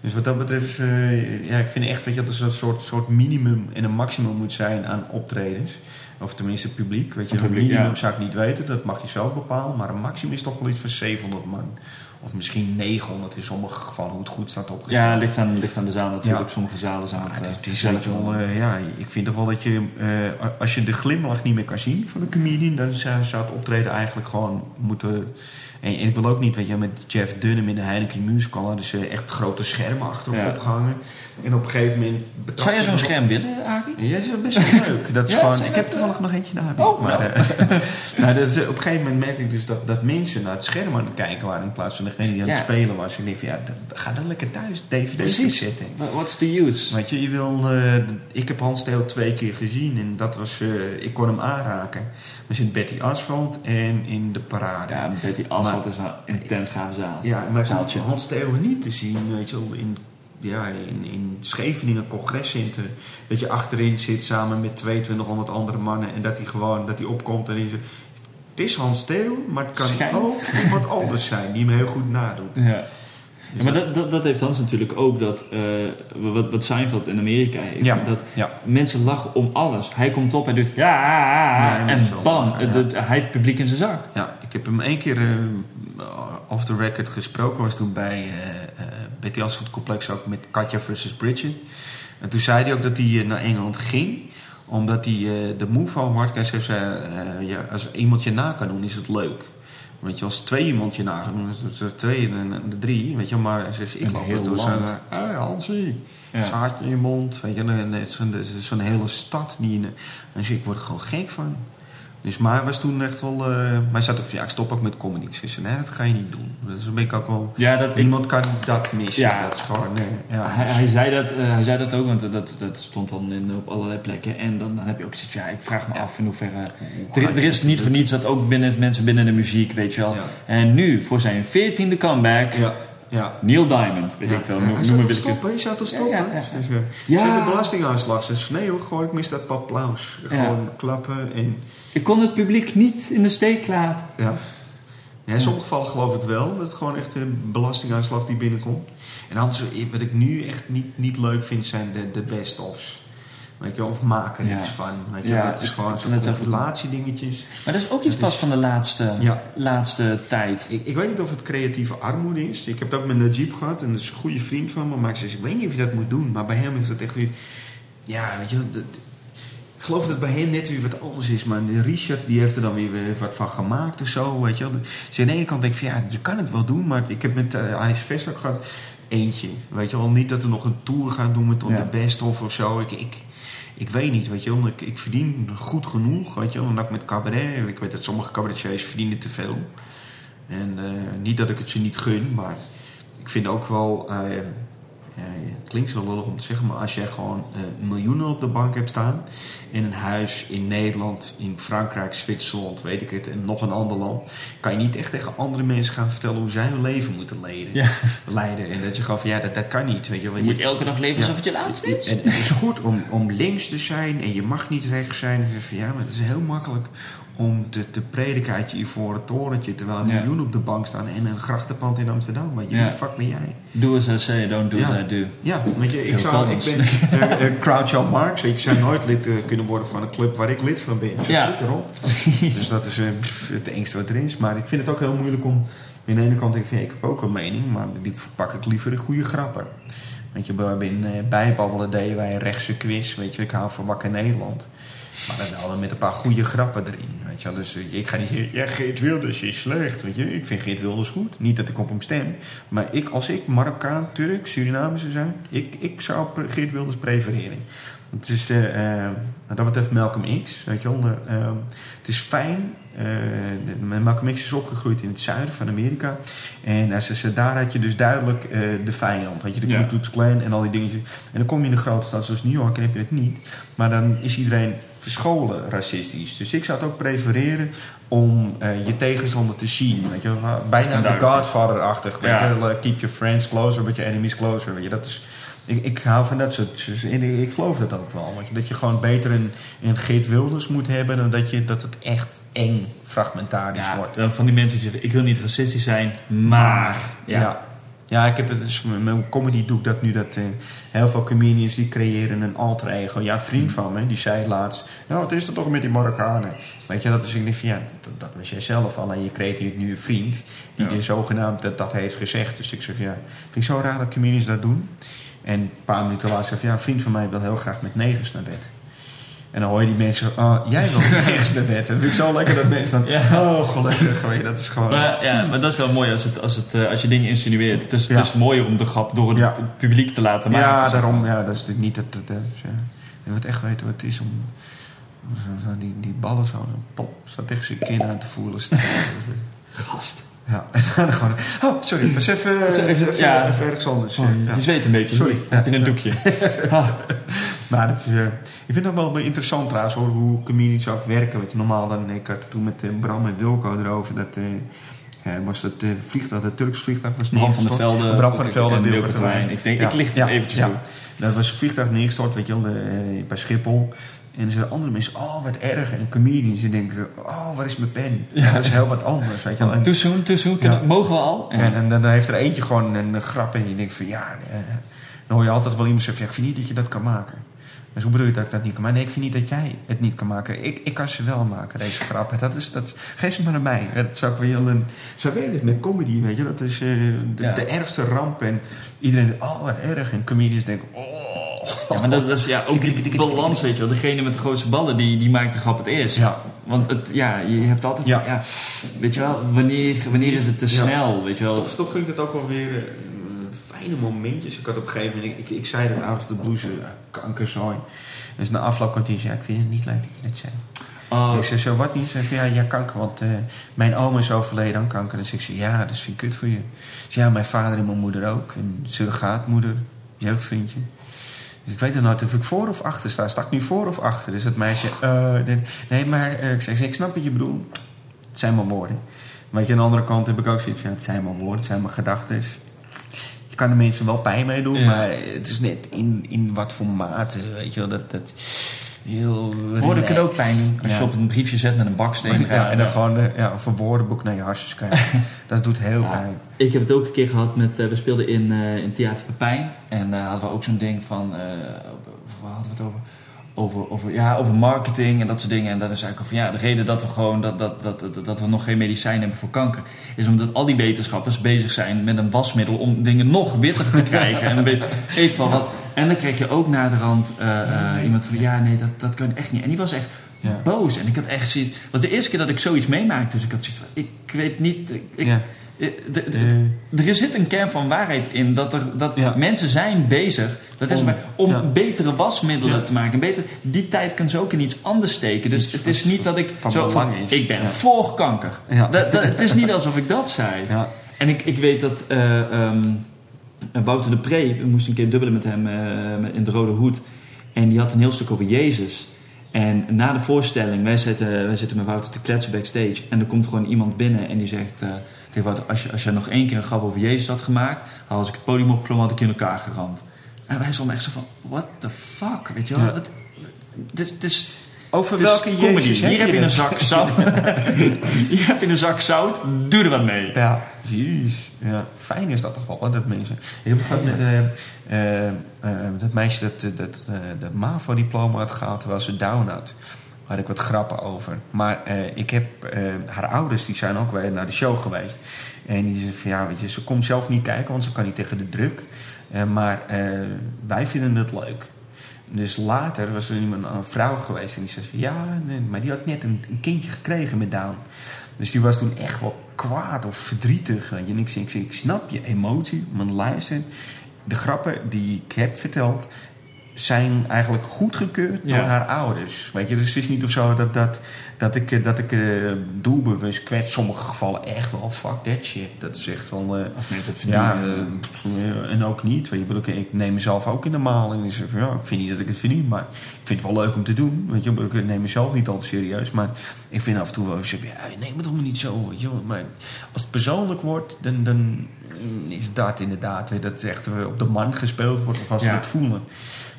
Dus wat dat betreft, eh, ja, ik vind echt weet je, dat er een soort, soort minimum en een maximum moet zijn aan optredens. Of tenminste publiek. Weet je, Een publiek, een minimum ja. zou ik niet weten, dat mag je zelf bepalen. Maar een maximum is toch wel iets van 700 man. Of misschien 900 in sommige gevallen, hoe het goed staat opgezet. Ja, ligt aan, ligt aan de zaal natuurlijk. Ja. Sommige zalen zijn Ja, het, het eh, is, wel, eh, ja, ik vind toch wel dat je, eh, als je de glimlach niet meer kan zien van een comedian, dan zou, het optreden eigenlijk gewoon moeten. En, en ik wil ook niet, weet je, met Jeff Dunham in de Heineken Musical hadden ze echt grote schermen achterop Ja. opgehangen. En op een gegeven moment. Zou jij zo'n scherm willen, Arie? Ja, dat is best wel leuk. Dat is Ja, gewoon, ik heb toevallig nog eentje naar. Oh, maar, nou. eh, nou, dat op een gegeven moment merkte ik dus dat, dat mensen naar het scherm aan het kijken waren in plaats van degene die aan het Ja. spelen was. Ik denk van ja, ga dan lekker thuis DVD's zetten. Wha- What's the use? Weet je, je wil, eh, ik heb Hans Theo twee keer gezien en dat was, eh, ik kon hem aanraken. We in Betty Asphalt en in de parade. Ja, Betty Asphalt Maar- is een intens gave zaal. Ja, maar ik Hans Theo niet te zien, weet je wel, in, ja, in, in Scheveningen Congrescentrum. Dat je achterin zit samen met 2200 andere mannen en dat hij gewoon, dat hij opkomt en hij zegt, het is Hans Steeuw, maar het kan Schijnt. ook iemand anders zijn die hem heel goed nadoet. Ja. Ja, maar dat, dat, dat heeft Hans natuurlijk ook, dat, eh, wat, wat Seinfeld in Amerika heeft. Ja, Dat ja. mensen lachen om alles. Hij komt op, hij doet ja, Ja, en en mensen bam, lachen, hij heeft publiek in zijn zak. Ja, ik heb hem één keer eh, off the record gesproken. Was toen bij eh Betty Asphalt Complex ook met Katja versus Bridget. En toen zei hij ook dat hij eh, naar Engeland ging. Omdat hij eh, de move van Hardcase heeft zei, eh, ja, als iemand je na kan doen, is het leuk. Weet je, als twee iemand je na gaan doen, is het er twee en de drie. Weet je, maar ze zegt, ik loop het door zijn, hey, Hansie, Ja. zaadje in je mond. Weet je, het is zo'n hele stad. Die, en ik word er gewoon gek van. Dus maar was toen echt wel... eh, maar hij zat ook van, ja, ik stop ook met comedy. Ik zei, nee, dat ga je niet doen. Dus ben ik ook wel... Ja, dat, ik, Niemand kan dat missen. Ja. Dat is gewoon... Nee, ja, hij, hij, zei dat, eh, hij zei dat ook, want dat, dat stond dan in, op allerlei plekken. En dan, dan heb je ook zoiets van, ja, ik vraag me af in hoeverre... Er, er is niet voor niets dat ook binnen mensen binnen de muziek, weet je wel. En nu, voor zijn veertiende comeback, ja. Neil Diamond, weet Ja, ik veel. noem- hij noem stoppen? Je zou toch stoppen? Ja, ja, ja. Dus, eh, Ja. Zijn de belastingaanslag, zijn sneeuw, gewoon, ik mis dat applaus. Gewoon klappen en... Ik kon het publiek niet in de steek laten. Ja. Ja, in sommige gevallen geloof ik wel dat het gewoon echt een belastingaanslag die binnenkomt. En anders, wat ik nu echt niet, niet leuk vind, zijn de, de best-ofs. Weet je, of maken er Ja. iets van. Weet je, Ja, dat is ik gewoon zo'n compilatiedingetjes. Maar dat is ook iets Dat pas is- van de laatste, Ja. laatste tijd. Ik, ik weet niet of het creatieve armoede is. Ik heb ook met Najib gehad en dat is een goede vriend van me. Maar ik, zei, ik weet niet of je dat moet doen. Maar bij hem is dat echt weer... Ja, weet je, wel, dat, ik geloof dat bij hem net weer wat anders is. Maar Richard die heeft er dan weer, weer wat van gemaakt of zo. Weet je wel. Dus aan de ene kant denk ik van ja, je kan het wel doen. Maar ik heb met uh, Aris Vest ook gehad eentje. Weet je wel, niet dat we nog een tour gaan doen met Ja. de best of of zo. Ik, ik, ik weet niet, weet je wel. Ik, ik verdien goed genoeg, weet je wel. Met cabaret. Ik weet dat sommige cabaretiers verdienen te veel. En eh, niet dat ik het ze niet gun, maar ik vind ook wel... eh, het klinkt zo lullig om te zeggen, maar als jij gewoon eh, miljoenen op de bank hebt staan... in een huis in Nederland, in Frankrijk, Zwitserland, weet ik het... en nog een ander land... kan je niet echt tegen andere mensen gaan vertellen hoe zij hun leven moeten leiden. Ja. leiden. En dat je gewoon van, ja, dat, dat kan niet. Weet je, wel. Je moet elke dag leven Ja. alsof het je laatste is. En het is goed om, om links te zijn en je mag niet rechts zijn. Van, ja, maar het is heel makkelijk om te, te prediken uit je ivoren torentje... terwijl een Ja. miljoen op de bank staan en een grachtenpand in Amsterdam. Maar je Ja. fuck ben jij? Do as I say, don't do Ja. as I do. Ja, weet je, ik, zou, ik ben uh, uh, Groucho Marx. Ik zou nooit lid eh, kunnen worden van een club waar ik lid van ben. Zo Ja. flikker op. dus dat is eh, pff, het engste wat er is. Maar ik vind het ook heel moeilijk om... Aan de ene kant denk ik ik heb ook een mening... maar die verpak ik liever in goede grappen. Weet je, bij in, eh, bijbabbelen deden wij een rechtse quiz. Weet je, ik hou van Wakker Nederland. Maar dan wel met een paar goede grappen erin. Weet je wel. Dus eh, ik ga niet zeggen, ja, Geert Wilders is slecht. Weet je. Ik vind Geert Wilders goed. Niet dat ik op hem stem. Maar ik, als ik Marokkaan, Turk, Suriname zou zijn... ik, ik zou pre- Geert Wilders prefereren. Het is, eh, eh, wat dat betreft Malcolm X. Weet je wel. Eh, eh, het is fijn. eh, Malcolm X is opgegroeid in het zuiden van Amerika. En daar had je dus duidelijk eh, de vijand. Had je de. Ku Klux Klan en al die dingetjes. En dan kom je in een grote stad zoals New York en heb je het niet. Maar dan is iedereen verscholen racistisch. Dus ik zou het ook prefereren om eh, je tegenstander te zien. Weet je, bijna de. Godfather-achtig. Weet Ja. je, wel, keep your friends closer, but your enemies closer. Weet je, dat is, ik, ik hou van dat soort. Ik geloof dat ook wel. Dat je gewoon beter een, een Geert Wilders moet hebben dan dat, je, dat het echt eng fragmentarisch Ja, wordt. van die mensen die zeggen, ik wil niet racistisch zijn, maar... Ja. ja. Ja, ik heb het dus, met mijn comedy doe ik dat nu. Dat, eh, heel veel comedians die creëren een alter ego. Ja, een vriend van me, die zei laatst... Nou, het is er toch met die Marokkanen. Weet je, dat is ik denk van, ja, dat, dat was jij zelf al. En je creëert nu een vriend die Ja. zogenaamd dat, dat heeft gezegd. Dus ik zeg ja, vind ik zo raar dat comedians dat doen. En een paar minuten later zei van, ja, een vriend van mij wil heel graag met negers naar bed. En dan hoor je die mensen, oh, jij wil negers naar bed. Dat vind ik zo lekker dat mensen dan, Ja. oh, gelukkig. Weet je, dat is gewoon... Maar, ja, maar dat is wel mooi als, het, als, het, eh, als je dingen insinueert. Het is, Ja. het is mooier om de grap door het Ja. publiek te laten maken. Ja, daarom. Ja, dat is natuurlijk niet dat het. eh, ja. Je moet echt weten wat het is om. Zo, zo die, die ballen zo, zo pop, zo tegen zijn kin aan te voelen. Gast. ja, en dan gewoon. Oh, sorry, was even. Sorry, even, even- ja. even ergens anders. Oh, ja. Je zweet een beetje. Sorry. Heb je een Ja. doekje? Ah. Maar het is, eh, ik vind het wel interessant trouwens hoor, hoe comedians ook werken. Normaal dan, ik had het toen met eh, Bram en Wilco erover dat. eh, was dat eh, vliegtuig, dat Turks vliegtuig was Bram van der neergestort. Velde Bram van der Velde en Wilco. Ik denk, ik licht het eventjes toe. Dat was een vliegtuig neergestort, weet je wel, de, bij Schiphol. En dan zeggen andere mensen, oh wat erg. En comedians die denken, oh waar is mijn pen? Ja. Dat is heel wat anders. Weet je wel. En- Too soon, too soon. Ja. Mogen we al? Ja. En, en dan heeft er eentje gewoon een, grap en je denkt van ja, dan hoor je altijd wel iemand zeggen ja, ik vind niet dat je dat kan maken. Dus hoe bedoel je dat ik dat niet kan maken? Nee, ik vind niet dat jij het niet kan maken. Ik, ik kan ze wel maken, deze grappen. Dat is, dat, geef ze maar aan mij. Dat zou ik wel een... Zo werkt het met comedy, weet je. Dat is eh, de, Ja. de ergste ramp. En iedereen denkt, oh wat erg. En comedians denken, oh. Ja, maar dat is ja, ook die balans, weet je wel. Degene met de grootste ballen, die, die maakt de grap het eerst. Ja. Want het, ja, je hebt altijd... Ja. Ja. weet je wel, wanneer, wanneer is het te Ja. snel, weet je wel. Toch, toch vind ik dat ook wel weer eh, fijne momentjes. Ik had op een gegeven moment, ik, ik, ik zei dat avond de blues, uh, kankerzooi. Dus na afloop kwam hij zei, ik vind het niet leuk dat je dat zei. Oh, Ik zei, zo wat niet? Ze zei, ja, ja, kanker, want eh, mijn oom is overleden aan kanker. Dus ik zei, ja, dat vind ik kut voor je. Ze ja, mijn vader en mijn moeder ook. Een surrogaatmoeder, jeugdvriendje. Dus ik weet het nooit of ik voor of achter sta. Sta ik nu voor of achter? Dus dat meisje, eh, nee, maar eh, ik zei, ik snap wat je bedoelt. Het zijn maar woorden. Je, aan de andere kant heb ik ook zoiets van, ja, het zijn maar woorden, het zijn maar gedachten. Je kan de mensen wel pijn mee doen, Ja. maar het is net in, in wat voor mate, weet je wel. Dat, dat heel woorden kunnen ook pijn doen. Als je op een briefje zet met een baksteen. Ja, en dan gewoon eh, ja, een woordenboek naar je harsjes krijgen. dat doet heel Ja. pijn. Ik heb het ook een keer gehad met... eh, we speelden in, eh, in Theater Pepijn. En eh hadden we ook zo'n ding van... eh waar hadden we het over? Over, over, ja, over marketing en dat soort dingen. En dat is eigenlijk al van ja, de reden dat we gewoon dat, dat, dat, dat, we nog geen medicijn hebben voor kanker, is omdat al die wetenschappers bezig zijn met een wasmiddel om dingen nog witter te krijgen. en, ik van wat. en dan kreeg je ook naderhand eh, eh, iemand van ja, nee, dat, dat kan echt niet. En die was echt Ja. boos. En ik had echt zoiets. Het was de eerste keer dat ik zoiets meemaakte. Dus ik had zoiets van, ik weet niet. Ik, ik- Ja. Eh, de- er zit een kern van waarheid in dat, er, dat Ja. mensen zijn bezig. Dat is Om- maar om ja. betere wasmiddelen Ja. te maken. Beter, die tijd kan ze ook in iets anders steken. Dus Iets het is niet dat ik zo van, is. ik ben voor kanker. Ja. Dat, dat- het is niet alsof ik dat zei. Ja. En ik, ik weet dat eh, ehm, Wouter de Pre, we moesten een keer dubbelen met hem eh, in de Rode Hoed. En die had een heel stuk over Jezus. En na de voorstelling, wij zitten, wij zitten met Wouter te kletsen backstage. En er komt gewoon iemand binnen en die zegt Wouter... Als je, als je nog één keer een grap over Jezus had gemaakt... had als ik het podium opklom, had ik in elkaar geramd. En wij stonden echt zo van, what the fuck, weet je wel? Ja. Het, het, het is... Over het is welke comedy. Jezus Hier heb je een zak zout. Hier heb je een zak zout. Doe er wat mee. Ja, jeez. Ja, fijn is dat toch wel, hè, dat mensen. Ik heb het met eh, eh, eh, dat meisje dat, dat dat MAVO-diploma had gehaald terwijl ze down had. Had ik wat grappen over. Maar eh, ik heb eh, haar ouders, die zijn ook weer naar de show geweest. En die zei van ja, weet je, ze komt zelf niet kijken, want ze kan niet tegen de druk. Eh, maar wij vinden het leuk. Dus later was er iemand, een vrouw geweest en die zei van ja, maar die had net een, een kindje gekregen met Down. Dus die was toen echt wel kwaad of verdrietig. En ik, ik, ik snap je emotie, maar luister, de grappen die ik heb verteld zijn eigenlijk goedgekeurd Ja. door haar ouders. Weet je, dus het is niet of zo dat, dat, dat ik, eh, dat ik eh, doelbewust kwets. Sommige gevallen echt wel, fuck that shit. Dat is echt wel... eh, Als mensen het ja, verdienen. eh, en ook niet. Weet je, ik ik neem mezelf ook in de maal. En ik zeg van, ja, ik vind niet dat ik het verdien, maar ik vind het wel leuk om te doen. Weet je, ik ik neem mezelf niet altijd serieus. Maar ik vind af en toe wel, ik zeg, ja, neem het allemaal niet zo. Wel. maar als het persoonlijk wordt, dan, dan is dat inderdaad dat het echt op de man gespeeld wordt. Of als ze Ja. het voelen.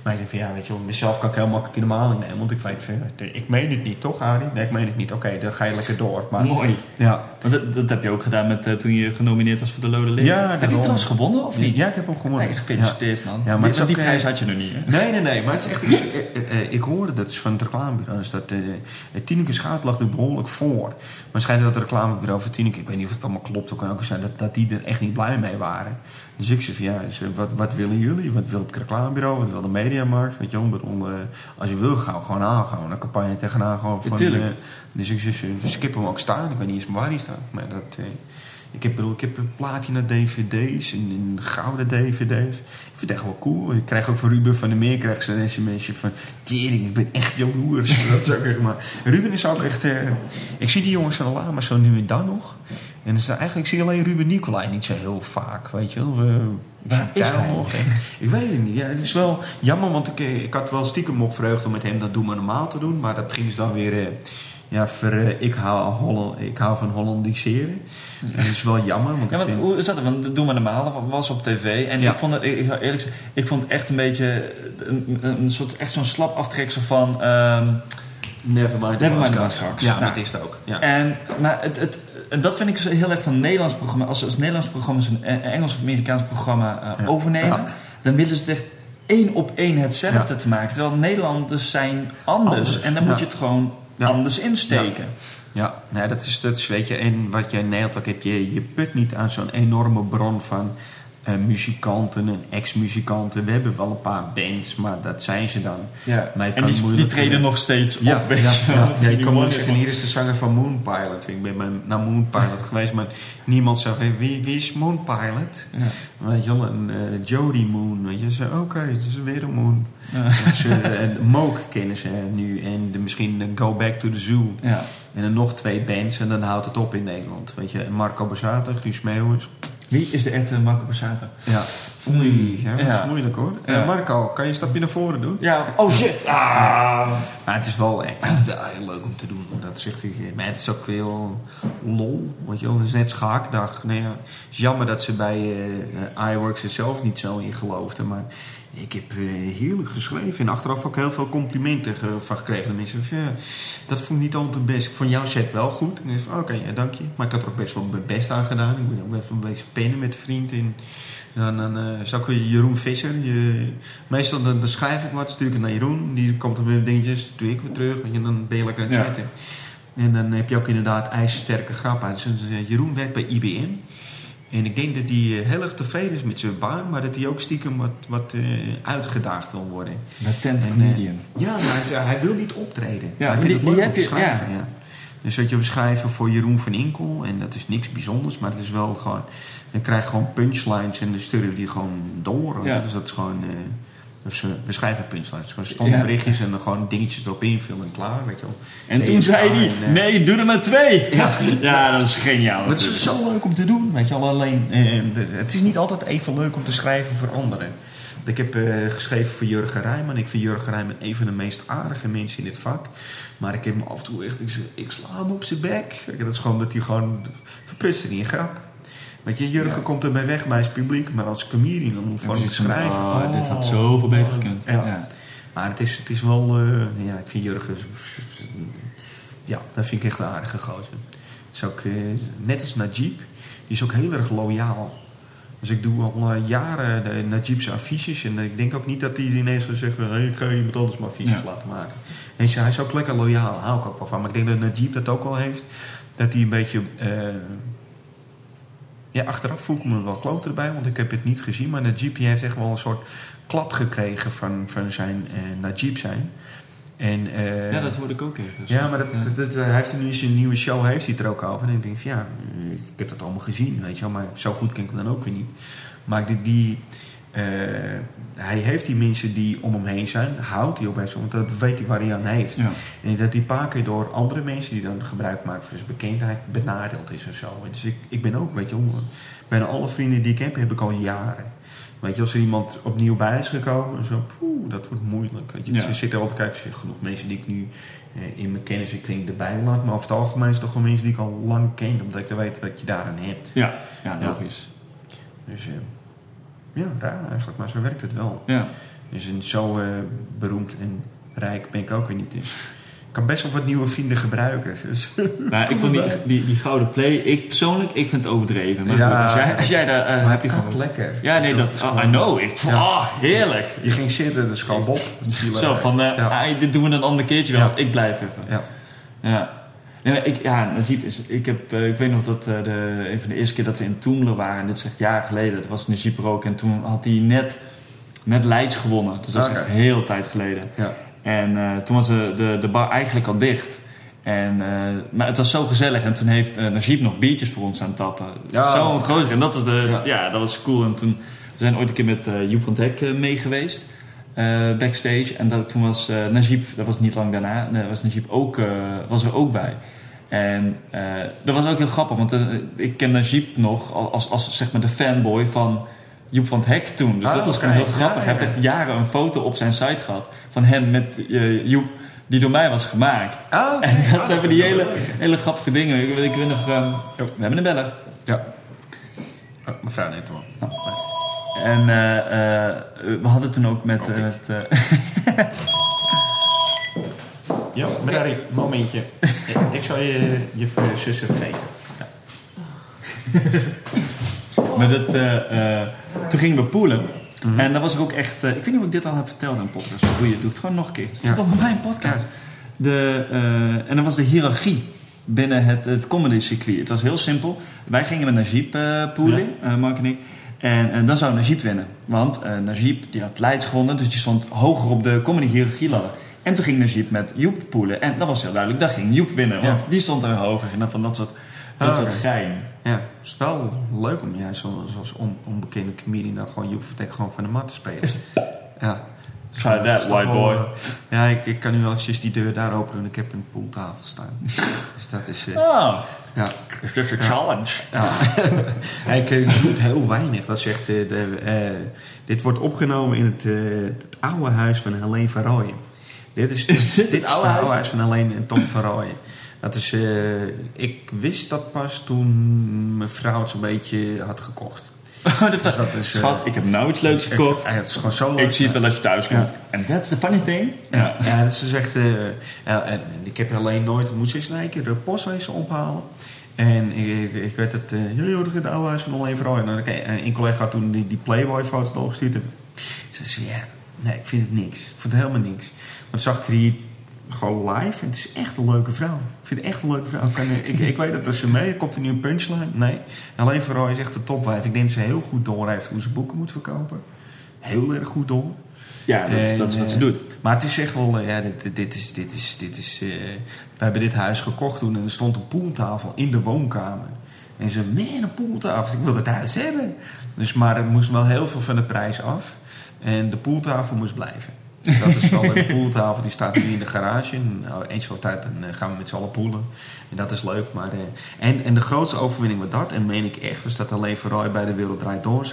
Maar ik zeg van, ja, weet je wel, mezelf kan ik heel makkelijk in de maal innemen. Want ik weet van, ik meen het niet, toch, Arie? Nee, ik meen het niet. Oké, dan ga je lekker door. Maar, Mooi. Ja, Want dat, dat heb je ook gedaan met, eh, toen je genomineerd was voor de Lode Leeuw. Ja, heb je trouwens gewonnen of niet? Ja, ik heb hem gewonnen. Nee, gefeliciteerd man. Ja, maar die, prijs eh, had je nog niet hè? Nee, nee, nee. Maar het is echt... iets- eh, eh, ik hoorde, dat is van het reclamebureau, dus dat eh Tineke Schaap lag er behoorlijk voor. Maar schijnt dat het reclamebureau van Tineke, ik weet niet of het allemaal klopt, ook kan ook zijn, dat, dat die er echt niet blij mee waren. Dus ik zei van ja, dus, wat, wat willen jullie? Wat wil het reclamebureau? Wat wil de mediamarkt? Weet je ik eh, als je wil, gaan we gewoon aan, gewoon een campagne tegenaan. Gewoon van, Ja, tuurlijk. Dus ik zei, we skippen hem ook staan. Ik weet niet eens waar die staat. Maar dat... eh, ik heb, bedoel, ik heb platina dvd's en, en gouden dvd's. Ik vind het echt wel cool. Ik krijg ook van Ruben van der Meer krijg ze een sms'je van... Tering, ik ben echt jaloers. dat is ook echt maar... Ruben is ook echt... eh, ik zie die jongens van de Lama zo nu en dan nog. En dus eigenlijk ik zie alleen Ruben Nicolai niet zo heel vaak, weet je wel. We, ik Waar is hij? nog. Ik weet het niet. Ja, het is wel jammer, want ik, eh, ik had wel stiekem op vreugd om met hem dat Doe maar normaal te doen. Maar dat ging dus dan weer... eh, Ja, voor, eh, ik, hou Holland, ik hou van Hollandiseren. En dat is wel jammer. Want Ja, want vind- hoe is dat? Want dat doen we normaal, was op tv. En Ja. ik vond het, ik, zou eerlijk zeggen, ik vond het echt een beetje een, een soort, echt zo'n slap aftreksel van... ehm Nevermind the Buzzcocks. Buzzcocks. Ja, Nou, dat is het ook. Ja. En, maar het, het, en dat vind ik zo heel erg van Nederlands programma. Als, als Nederlands programma's een eh, Engels of Amerikaans programma eh, overnemen, dan willen ze het echt één op één hetzelfde te maken. Terwijl Nederlanders zijn anders. Anders, En dan moet je het gewoon Ja. anders insteken. Ja, nou, dat, is, dat is, weet je, en wat je in Nederland ook hebt, je, je put niet aan zo'n enorme bron van eh, muzikanten en ex-muzikanten. We hebben wel een paar bands, maar dat zijn ze dan. Ja. Maar En die, die treden nog steeds Ja, op. ja, ja, ja, die kan moeilijk zeggen, hier is de zanger van Moonpilot. Ik ben naar Moonpilot geweest, maar niemand zei wie, wie is Moonpilot? Ja. Weet je wel, een eh, Jody Moon, weet je. Ze oké, het is weer een Moon. Is, eh, Moog kennen ze nu en de, misschien de Go Back to the Zoo. Ja. En dan nog twee bands en dan houdt het op in Nederland. Weet je, Marco Borsato, Guus Meeuwis. Wie is de echte Marco Borsato? Ja, oei, ja, dat is moeilijk hoor. Eh, Marco, kan je een stapje naar voren doen? Ja, oh shit. Ah. Maar het is wel echt ik vind het wel heel leuk om te doen. Dat zegt hij. Maar het is ook wel lol. Weet je het is net schaakdag. Nee, ja. Het is jammer dat ze bij eh iWorks er zelf niet zo in geloofden. Maar ik heb eh, heerlijk geschreven. En achteraf ook heel veel complimenten van gekregen. De mensen van, ja, dat vond ik niet altijd best. Ik vond jouw set wel goed. En ik oké, ja, dank je. Maar ik had er ook best wel mijn best aan gedaan. Ik ben ook best wel een beetje pennen met vrienden. En dan is ook weer Jeroen Visser. Je, meestal dan, dan schrijf ik wat, stuur ik het naar Jeroen. Die komt dan weer met dingetjes, doe ik weer terug. En dan ben je lekker aan het Ja. zitten. En dan heb je ook inderdaad ijzersterke grappen. Dus, Jeroen werkt bij IBM. En ik denk dat hij eh, heel erg tevreden is met zijn baan. Maar dat hij ook stiekem wat, wat eh, uitgedaagd wil worden. Latent En, eh, comedian. ja, maar hij, hij wil niet optreden. Ja, maar hij die- vindt het die leuk heb je- schrijven. ja. Ja. Dus dat je schrijven voor Jeroen van Inkel. En dat is niks bijzonders. Maar het is wel gewoon... Dan krijg je gewoon punchlines en dan sturen die gewoon door. Ja. Dus dat is gewoon... dus, we schrijven punchlines. Gewoon stomme Ja. berichtjes en dan gewoon dingetjes erop invullen en klaar. Weet je wel. En Nee, toen zei hij, en, eh, nee, doe er maar twee. Ja, ja dat is geniaal. maar het is zo leuk om te doen, weet je wel. Alleen, eh, de- het is niet altijd even leuk om te schrijven voor anderen. Ik heb eh, geschreven voor Jurgen Rijman. Ik vind Jurgen Rijman een van de meest aardige mensen in dit vak. Maar ik heb hem af en toe echt... Ik, ik sla hem op zijn bek. Dat is gewoon dat hij gewoon... Verprutst er niet een grap. Weet je, Jurgen komt ermee weg bij zijn publiek. Maar als comedian dan hem te precies van, schrijven... ah, dit had zoveel beter gekund. Ja. Ja. Maar het is, het is wel... eh, ja, ik vind Jurgen... Ja, dat vind ik echt een aardige gozer. Is ook, eh, net als Najib. Die is ook heel erg loyaal. Dus ik doe al eh, jaren de Najib's affiches. En ik denk ook niet dat hij ineens gaat zeggen... Hey, ik ga iemand anders maar affiches Ja. laten maken. Je, hij is ook lekker loyaal. Daar hou ik ook wel van. Maar ik denk dat Najib dat ook wel heeft. Dat hij een beetje... eh, ja, achteraf voel ik me wel kloot erbij. Want ik heb het niet gezien. Maar Najib heeft echt wel een soort klap gekregen van, van zijn eh, Najib zijn. En, eh, Ja, dat hoorde ik ook ergens. ja, maar dat, eh, dat, dat- hij heeft nu zijn nieuwe show heeft hij het er ook over. En ik denk van ja, eh, ik heb dat allemaal gezien, weet je wel. Maar zo goed ken ik hem dan ook weer niet. Maar die, die, eh, hij heeft die mensen die om hem heen zijn, houdt hij ook best wel. Want dat weet hij waar hij aan heeft. Ja. En dat die een paar keer door andere mensen die dan gebruik maken van zijn bekendheid benadeeld is of zo. Dus ik, ik ben ook, weet je bijna alle vrienden die ik heb, heb ik al jaren. Weet je, als er iemand opnieuw bij is gekomen, zo, poeh, dat wordt moeilijk. Weet je. Ja. Dus er zitten altijd, kijk, zitten genoeg mensen die ik nu eh, in mijn kennissenkring erbij laat. Maar over het algemeen is het toch wel mensen die ik al lang ken, omdat ik dan weet wat je daaraan hebt. Ja, ja, Ja. logisch. Dus eh, ja, raar eigenlijk, maar zo werkt het wel. Ja. Dus een zo eh, beroemd en rijk ben ik ook weer niet. Dus ik kan best wel wat nieuwe vrienden gebruiken. Dus, Maar ik vond die, die, die gouden play, ik persoonlijk, ik vind het overdreven. Maar Ja. als jij, als jij daar, eh, heb je gewoon... lekker. Ja, nee, dat, is oh, gewoon- I know. Ik, Ja. ah, heerlijk. Je ging zitten, dus gewoon Bob. Zo van, Ja. ah, dit doen we een ander keertje wel. Ik blijf even. Ja. Ja. Nee, ik, ja, Najib is, ik, heb, eh, ik weet nog dat eh, de, een van de eerste keer dat we in Toemler waren, en dit is echt jaren geleden, dat was Najib er ook. En toen had hij net, net Leids gewonnen. Dus dat is Oké. echt heel tijd geleden. Ja. En eh, toen was de, de, de bar eigenlijk al dicht. En, maar het was zo gezellig. En toen heeft eh Najib nog biertjes voor ons aan tappen. Ja. Zo'n groot. En dat was, de, ja. Ja. dat was cool. En toen, we zijn ooit een keer met eh Joep van eh, mee geweest. backstage. En dat, toen was Najib, dat was niet lang daarna, was Najib ook, was er ook bij. En eh, dat was ook heel grappig, want eh, ik ken Najib nog als, als zeg maar de fanboy van Joep van het Hek toen. Dus Ah, dat was gewoon heel grappig. Hij heeft echt jaren een foto op zijn site gehad van hem met eh, Joep die door mij was gemaakt. Oh. En dat Oh, zijn van die hele, hele grappige dingen. Ik, ik weet nog, we hebben een beller. Ja. Oh, mevrouw net hoor. En eh, eh, we hadden toen ook met... Oh, met Ja, maar daar, een momentje. ik, ik zal je je zus even geven. Maar dat, eh, eh, toen gingen we poelen. Mhm. En dat was ik ook echt... eh, ik weet niet of ik dit al heb verteld in een podcast. Maar doe je, doe het gewoon nog een keer. Ja. Bij een podcast. De, eh, en dat was de hiërarchie binnen het, het comedy circuit. Het was heel simpel. Wij gingen met Najib eh poelen, eh, Mark en ik. En, en dan zou Najib winnen. Want eh Najib die had Leids gewonnen. Dus die stond hoger op de comedy hiërarchie ladder. En toen ging Najib met Joep poelen. En dat was heel duidelijk. Dat ging Joep winnen. Want Ja. die stond er hoger. En dan van dat soort, dat Ah, soort gein. Ja, het is wel leuk om jij zo, zoals on, onbekende comedian dan gewoon Joep Vertek gewoon van de mat te spelen. Ja. Try that, white boy. eh, ja, ik, ik kan nu wel eventjes die deur daar openen en ik heb een pooltafel staan. dus dat is... eh, Oh, ja. is dit een Ja. challenge? Ja. ik eh, doe het heel weinig. Dat zegt, eh, de, dit wordt opgenomen in het, het oude huis van Helene van Rooyen. Dit is, dit, dit is oude het huis? oude huis van Helene en Tom van Rooyen. Dat is, eh, ik wist dat pas toen mijn vrouw het zo'n beetje had gekocht. dat Dus dat is, eh, Schat, ik heb nou iets leuks gekocht. Ja, het is gewoon zo leuk. Ik zie het wel als je thuis komt. En that's the funny thing. Ja, ja dat is dus echt... eh, en ik heb alleen nooit... Moet ze eens een keer de postwezen ophalen. En ik, ik, ik weet het... Uh, het oude huis van alleen vrouw. En een collega had toen die, die Playboy-foto's doorgestuurd. Ze zei, ja, nee, ik vind het niks. Ik vind het helemaal niks. Toen zag ik er hier gewoon live. En het is echt een leuke vrouw. Ik vind het echt een leuke vrouw. Ik, ik, ik weet dat als ze mee komt een nieuwe punchline. Nee, alleen vrouw is echt de topwijf. Ik denk dat ze heel goed door heeft hoe ze boeken moet verkopen. Heel erg goed door. Ja, dat is, dat is wat ze eh, doet. Maar het is echt wel, eh, ja, dit, dit is, dit is, dit is, eh, we hebben dit huis gekocht toen en er stond een poeltafel in de woonkamer. En ze, man, een poeltafel, ik wil het huis hebben. Dus, maar er moest wel heel veel van de prijs af. En de poeltafel moest blijven. Dat is wel de poeltafel, die staat nu in de garage. En, nou, eens zoveel tijd dan eh, gaan we met z'n allen poelen. En dat is leuk. Maar, eh, en, en de grootste overwinning was dat, en meen ik echt, was dat alleen voor bij de Wereld Draait Door.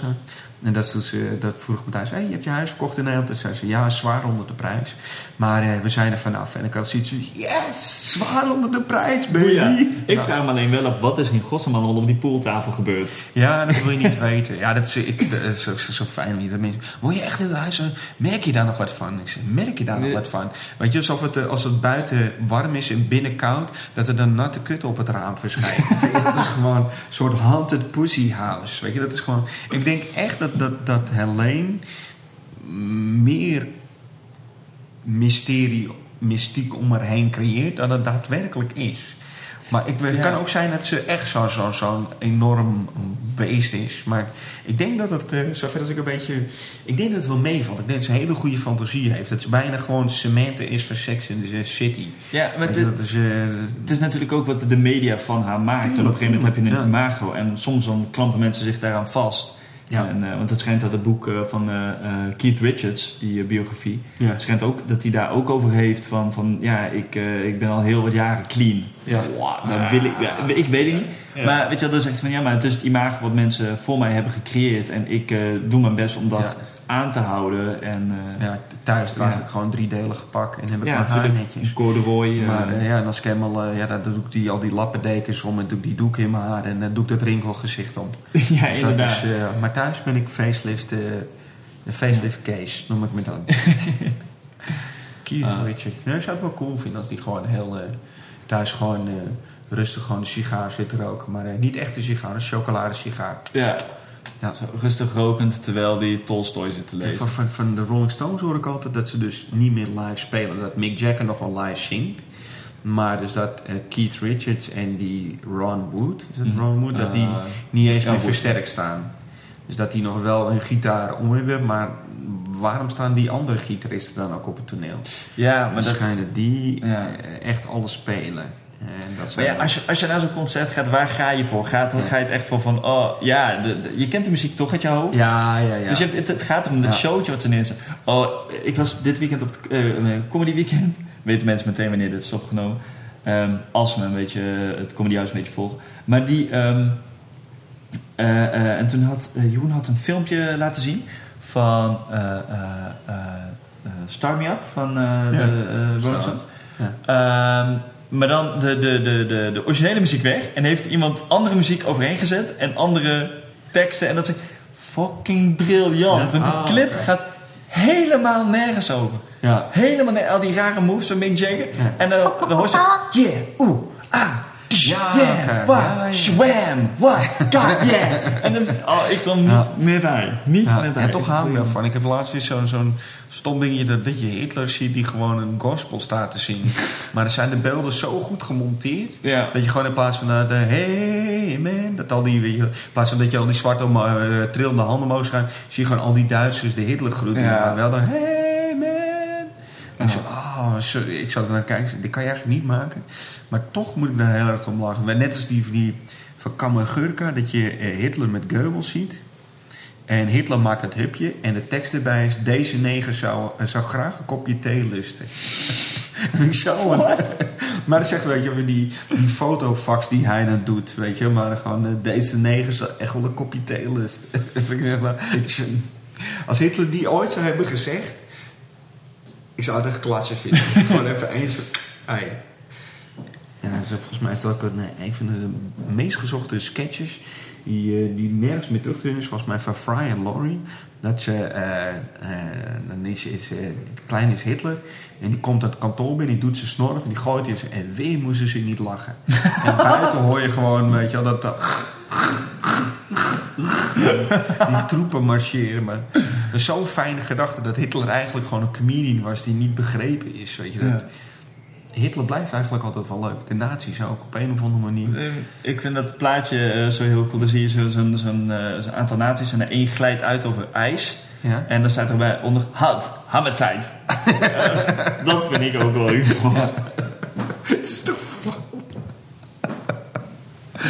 En dat, eh, dat vroeg me thuis, hey, je hebt je huis verkocht in Nederland? En zei ze, ja, zwaar onder de prijs. Maar eh, we zijn er vanaf. En ik had zoiets van, yes, zwaar onder de prijs, baby. Ja, ik Ja. vraag me alleen wel op wat is in al op die pooltafel gebeurd. Ja, dat wil je niet weten. Ja, dat is, ik, dat is ook zo, fijn. Niet. Dat mensen, word je echt in het huis? eh, Merk je daar nog wat van? Ik zeg, merk je daar nog wat van? Weet je, alsof het, eh, als het buiten warm is en binnen koud, dat er dan natte kut op het raam verschijnt. Dat is gewoon een soort haunted pussy house. Weet je, dat is gewoon... Ik denk echt dat, dat, dat Helene meer mysterie, mystiek om haar heen creëert dan het daadwerkelijk is. Maar ik, het Ja. kan ook zijn dat ze echt zo'n zo, zo'n enorm beest is. Maar ik denk dat het, eh, zover als ik een beetje... Ik denk dat het wel meevalt. Ik denk dat ze een hele goede fantasie heeft. Dat ze bijna gewoon cementen is voor Sex in the City. Ja, maar dit- dat is... eh, Het is natuurlijk ook wat de media van haar maakt. en op een gegeven moment heb je een Ja. imago. En soms dan klampen mensen zich daaraan vast. Ja. En, eh, want het schijnt dat het boek eh, van eh, Keith Richards, die biografie, Ja. schijnt ook dat hij daar ook over heeft van, van ja, ik, eh, ik ben al heel wat jaren clean. Ja. Wow, dat wil ik, ja, ik weet het niet. Ja. Maar weet je, wel, dan zegt van ja, maar het is het imago wat mensen voor mij hebben gecreëerd. En ik eh, doe mijn best om dat aan te houden. En, eh, ja, thuis draag Ja. ik gewoon driedelig pak en heb ik ja, mijn haar natuurlijk. netjes. Corduroy. eh, Maar eh, ja, en als ik helemaal, eh, ja, dan doe ik die, al die lappendekens om en doe ik die doek in mijn haar en dan doe ik dat rinkelgezicht op. ja, Dus inderdaad. is, eh, maar thuis ben ik facelift, eh, de facelift case, noem ik me dan. Keith Ah. Richards. Ja, ik zou het wel cool vinden als die gewoon heel eh, thuis gewoon eh, rustig gewoon een sigaar zit te roken. Maar eh, niet echt een sigaar, een chocoladesigaar. Ja. Ja. Zo rustig rokend terwijl die Tolstoy zit te En lezen. Van, van, van de Rolling Stones hoor ik altijd dat ze dus niet meer live spelen. Dat Mick Jagger nog wel live zingt. Maar dus dat eh, Keith Richards en die Ron Wood, is dat Mhm. Ron Wood, dat die Ah, niet eens ja, meer versterkt staan. Dus dat die nog wel een gitaar om hebben, maar waarom staan die andere gitaristen dan ook op het toneel? Ja, maar dat... Waarschijnlijk die Ja. eh, echt alles spelen. En dat Maar ja, als je, als je naar zo'n concert gaat, waar ga je voor? Gaat. Ga je het echt voor van, oh ja, de, de- je kent de muziek toch uit je hoofd? ja, ja, ja. Dus je hebt, het, het gaat om het showtje wat ze neerzetten. Oh, ik was dit weekend op het eh, comedy weekend. Weten mensen meteen wanneer dit is opgenomen. Ehm, als me een beetje eh, het comedyhuis een beetje volgen. Maar die... ehm, eh, eh, en toen had Jeroen had een filmpje laten zien van Star Me Up van de Rolling. Stones. Maar dan de, de, de, de, de originele muziek weg. En heeft iemand andere muziek overheen gezet. En andere teksten. En dat is fucking briljant. Ja? Die Ah, clip gaat helemaal nergens over. Ja. Helemaal nergens. Al die rare moves van Mick Jagger. En dan, dan hoor je... Yeah, oeh, ah. Ja, yeah, swam, what, god, yeah. En dan, oh, ik kwam niet Ja. meer bij. Niet Ja, meer bij. ja, toch hou ik ervan. Ik heb laatst weer zo'n zo'n stom dingetje dat, dat je Hitler ziet die gewoon een gospel staat te zingen. maar er zijn de beelden zo goed gemonteerd Ja. dat je gewoon in plaats van eh, de hey man, dat al die, weet je, in plaats van dat je al die zwarte uh, trillende handen omhoog gaan, zie je gewoon al die Duitsers de Hitler groeten. Maar wel dan hey man. En zo, oh, ik zat er naar kijken, dit kan je eigenlijk niet maken. Maar toch moet ik daar heel erg om lachen. Net als die, die van Kamagurka, dat je eh, Hitler met Goebbels ziet. En Hitler maakt het hupje en de tekst erbij is... Deze neger zou, eh, zou graag een kopje thee lusten. En ik zo... Maar dat zegt, weet je, die, die fotofax die hij dan doet, weet je. Maar gewoon, eh, deze neger zou echt wel een kopje thee lusten. Ik zeg, nou, als Hitler die ooit zou hebben gezegd... Ik zou het echt klasse vinden. gewoon even eens... Ai. Ja, volgens mij is dat ook een, eh, een van de meest gezochte sketches die, eh, die nergens meer terug te vinden is. Volgens mij van Fry en Laurie. Dat ze, eh, eh, dan is, is die kleine is Hitler en die komt uit het kantoor binnen, die doet zijn snorf en die gooit hij en weer moesten ze niet lachen. en buiten hoor je gewoon, weet je wel, dat, dat die troepen marcheren. Maar dat is zo'n fijne gedachte dat Hitler eigenlijk gewoon een comedian was die niet begrepen is. Weet je, dat, Ja. Hitler blijft eigenlijk altijd wel leuk. De nazi's ook op een of andere manier. Eh, Ik vind dat plaatje eh, zo heel cool. Dan zie je zo- zo'n zo'n, eh, zo'n aantal naties en er één glijdt uit over ijs. Ja. En dan staat erbij onder had, Hammetzeit. Eh, dat vind ik ook wel humor. Het is toch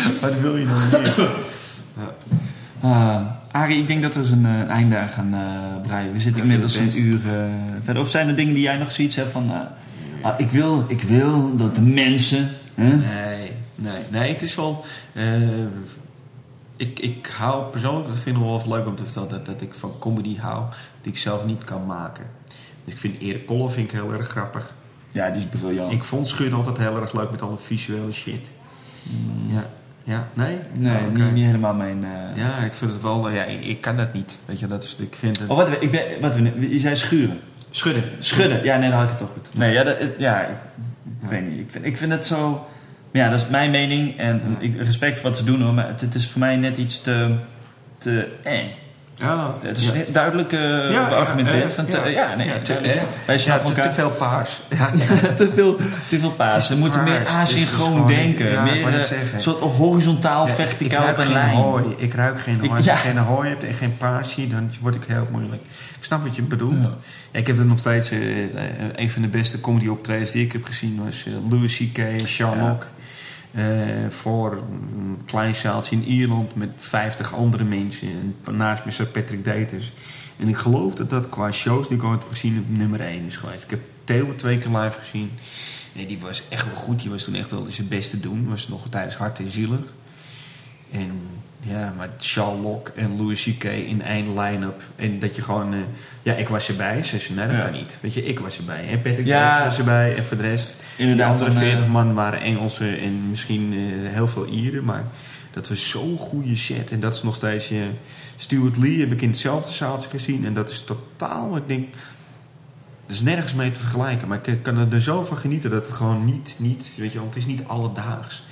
Wat wil je nou meer? Ah, Arie, ik denk dat we eens een, eh, een einde aan gaan eh, breien. We zitten inmiddels een uur eh, verder. Of zijn er dingen die jij nog zoiets hebt van... eh, ah, ik, wil, ik wil dat de mensen... Nee, nee, nee, het is wel. eh, ik, ik hou persoonlijk, dat vind ik wel leuk om te vertellen, dat, dat ik van comedy hou die ik zelf niet kan maken. Dus ik vind Erik Kolle vind ik heel erg grappig. Ja, die is briljant. Ik vond Schud altijd heel erg leuk met alle visuele shit. Ja, ja, nee? nee, Oh, niet, niet helemaal mijn... eh, Ja, ik vind het wel, eh, ja, ik, ik kan dat niet. Weet je, dat is, ik vind het. Oh, wat, ik ben, wat, je zei schuren. Schudden. Schudden, ja, nee, dan had ik het toch goed. Nee, ja, dat, ja ik, ik weet niet. Ik vind, ik vind het zo... Ja, dat is mijn mening. En ik, respect voor wat ze doen hoor. Maar het, het is voor mij net iets te... te eh. Ja, Het is ja. duidelijk eh Ja, beargumenteerd. ja, te- nee. Te- Wij snappen te, te elkaar. veel paars. Ja, te veel, te veel paas. te We moeten meer paars. Dus asynchroon gewoon- denken. meer eh, een soort horizontaal, verticaal ik op ruik een geen lijn. Hooi. Ik ruik geen hooi. Als je geen hooi hebt en geen paars ziet, dan word ik heel moeilijk. Ik snap wat je bedoelt. Ik heb er nog steeds... eh, een van de beste comedy optredens die ik heb gezien was eh, Louis C.K. en Sherlock. Eh, voor een klein zaaltje in Ierland met 50 andere mensen. En naast me zat Patrick Daters. En ik geloof dat dat qua shows die ik ooit heb gezien heb, nummer 1 is geweest. Ik heb Theo twee keer live gezien. Nee, die was echt wel goed. Die was toen echt wel zijn beste doen. Was nog tijdens Hart en Zielig. En ja, maar Sherlock en Louis C.K. in één line-up. En dat je gewoon... eh, ja, ik was erbij. Ze zei, nee, dat Ja. kan niet. Weet je, ik was erbij. En Patrick Ja. Was erbij. En voor de rest... Inderdaad, De andere van, eh, 40 man waren Engelsen en misschien eh, heel veel Ieren. Maar dat was zo'n goede set. En dat is nog steeds... eh, Stuart Lee heb ik in hetzelfde zaaltje gezien. En dat is totaal... Ik denk... Er is nergens mee te vergelijken. Maar ik kan er zo van genieten dat het gewoon niet... niet weet je wel, het is niet alledaags.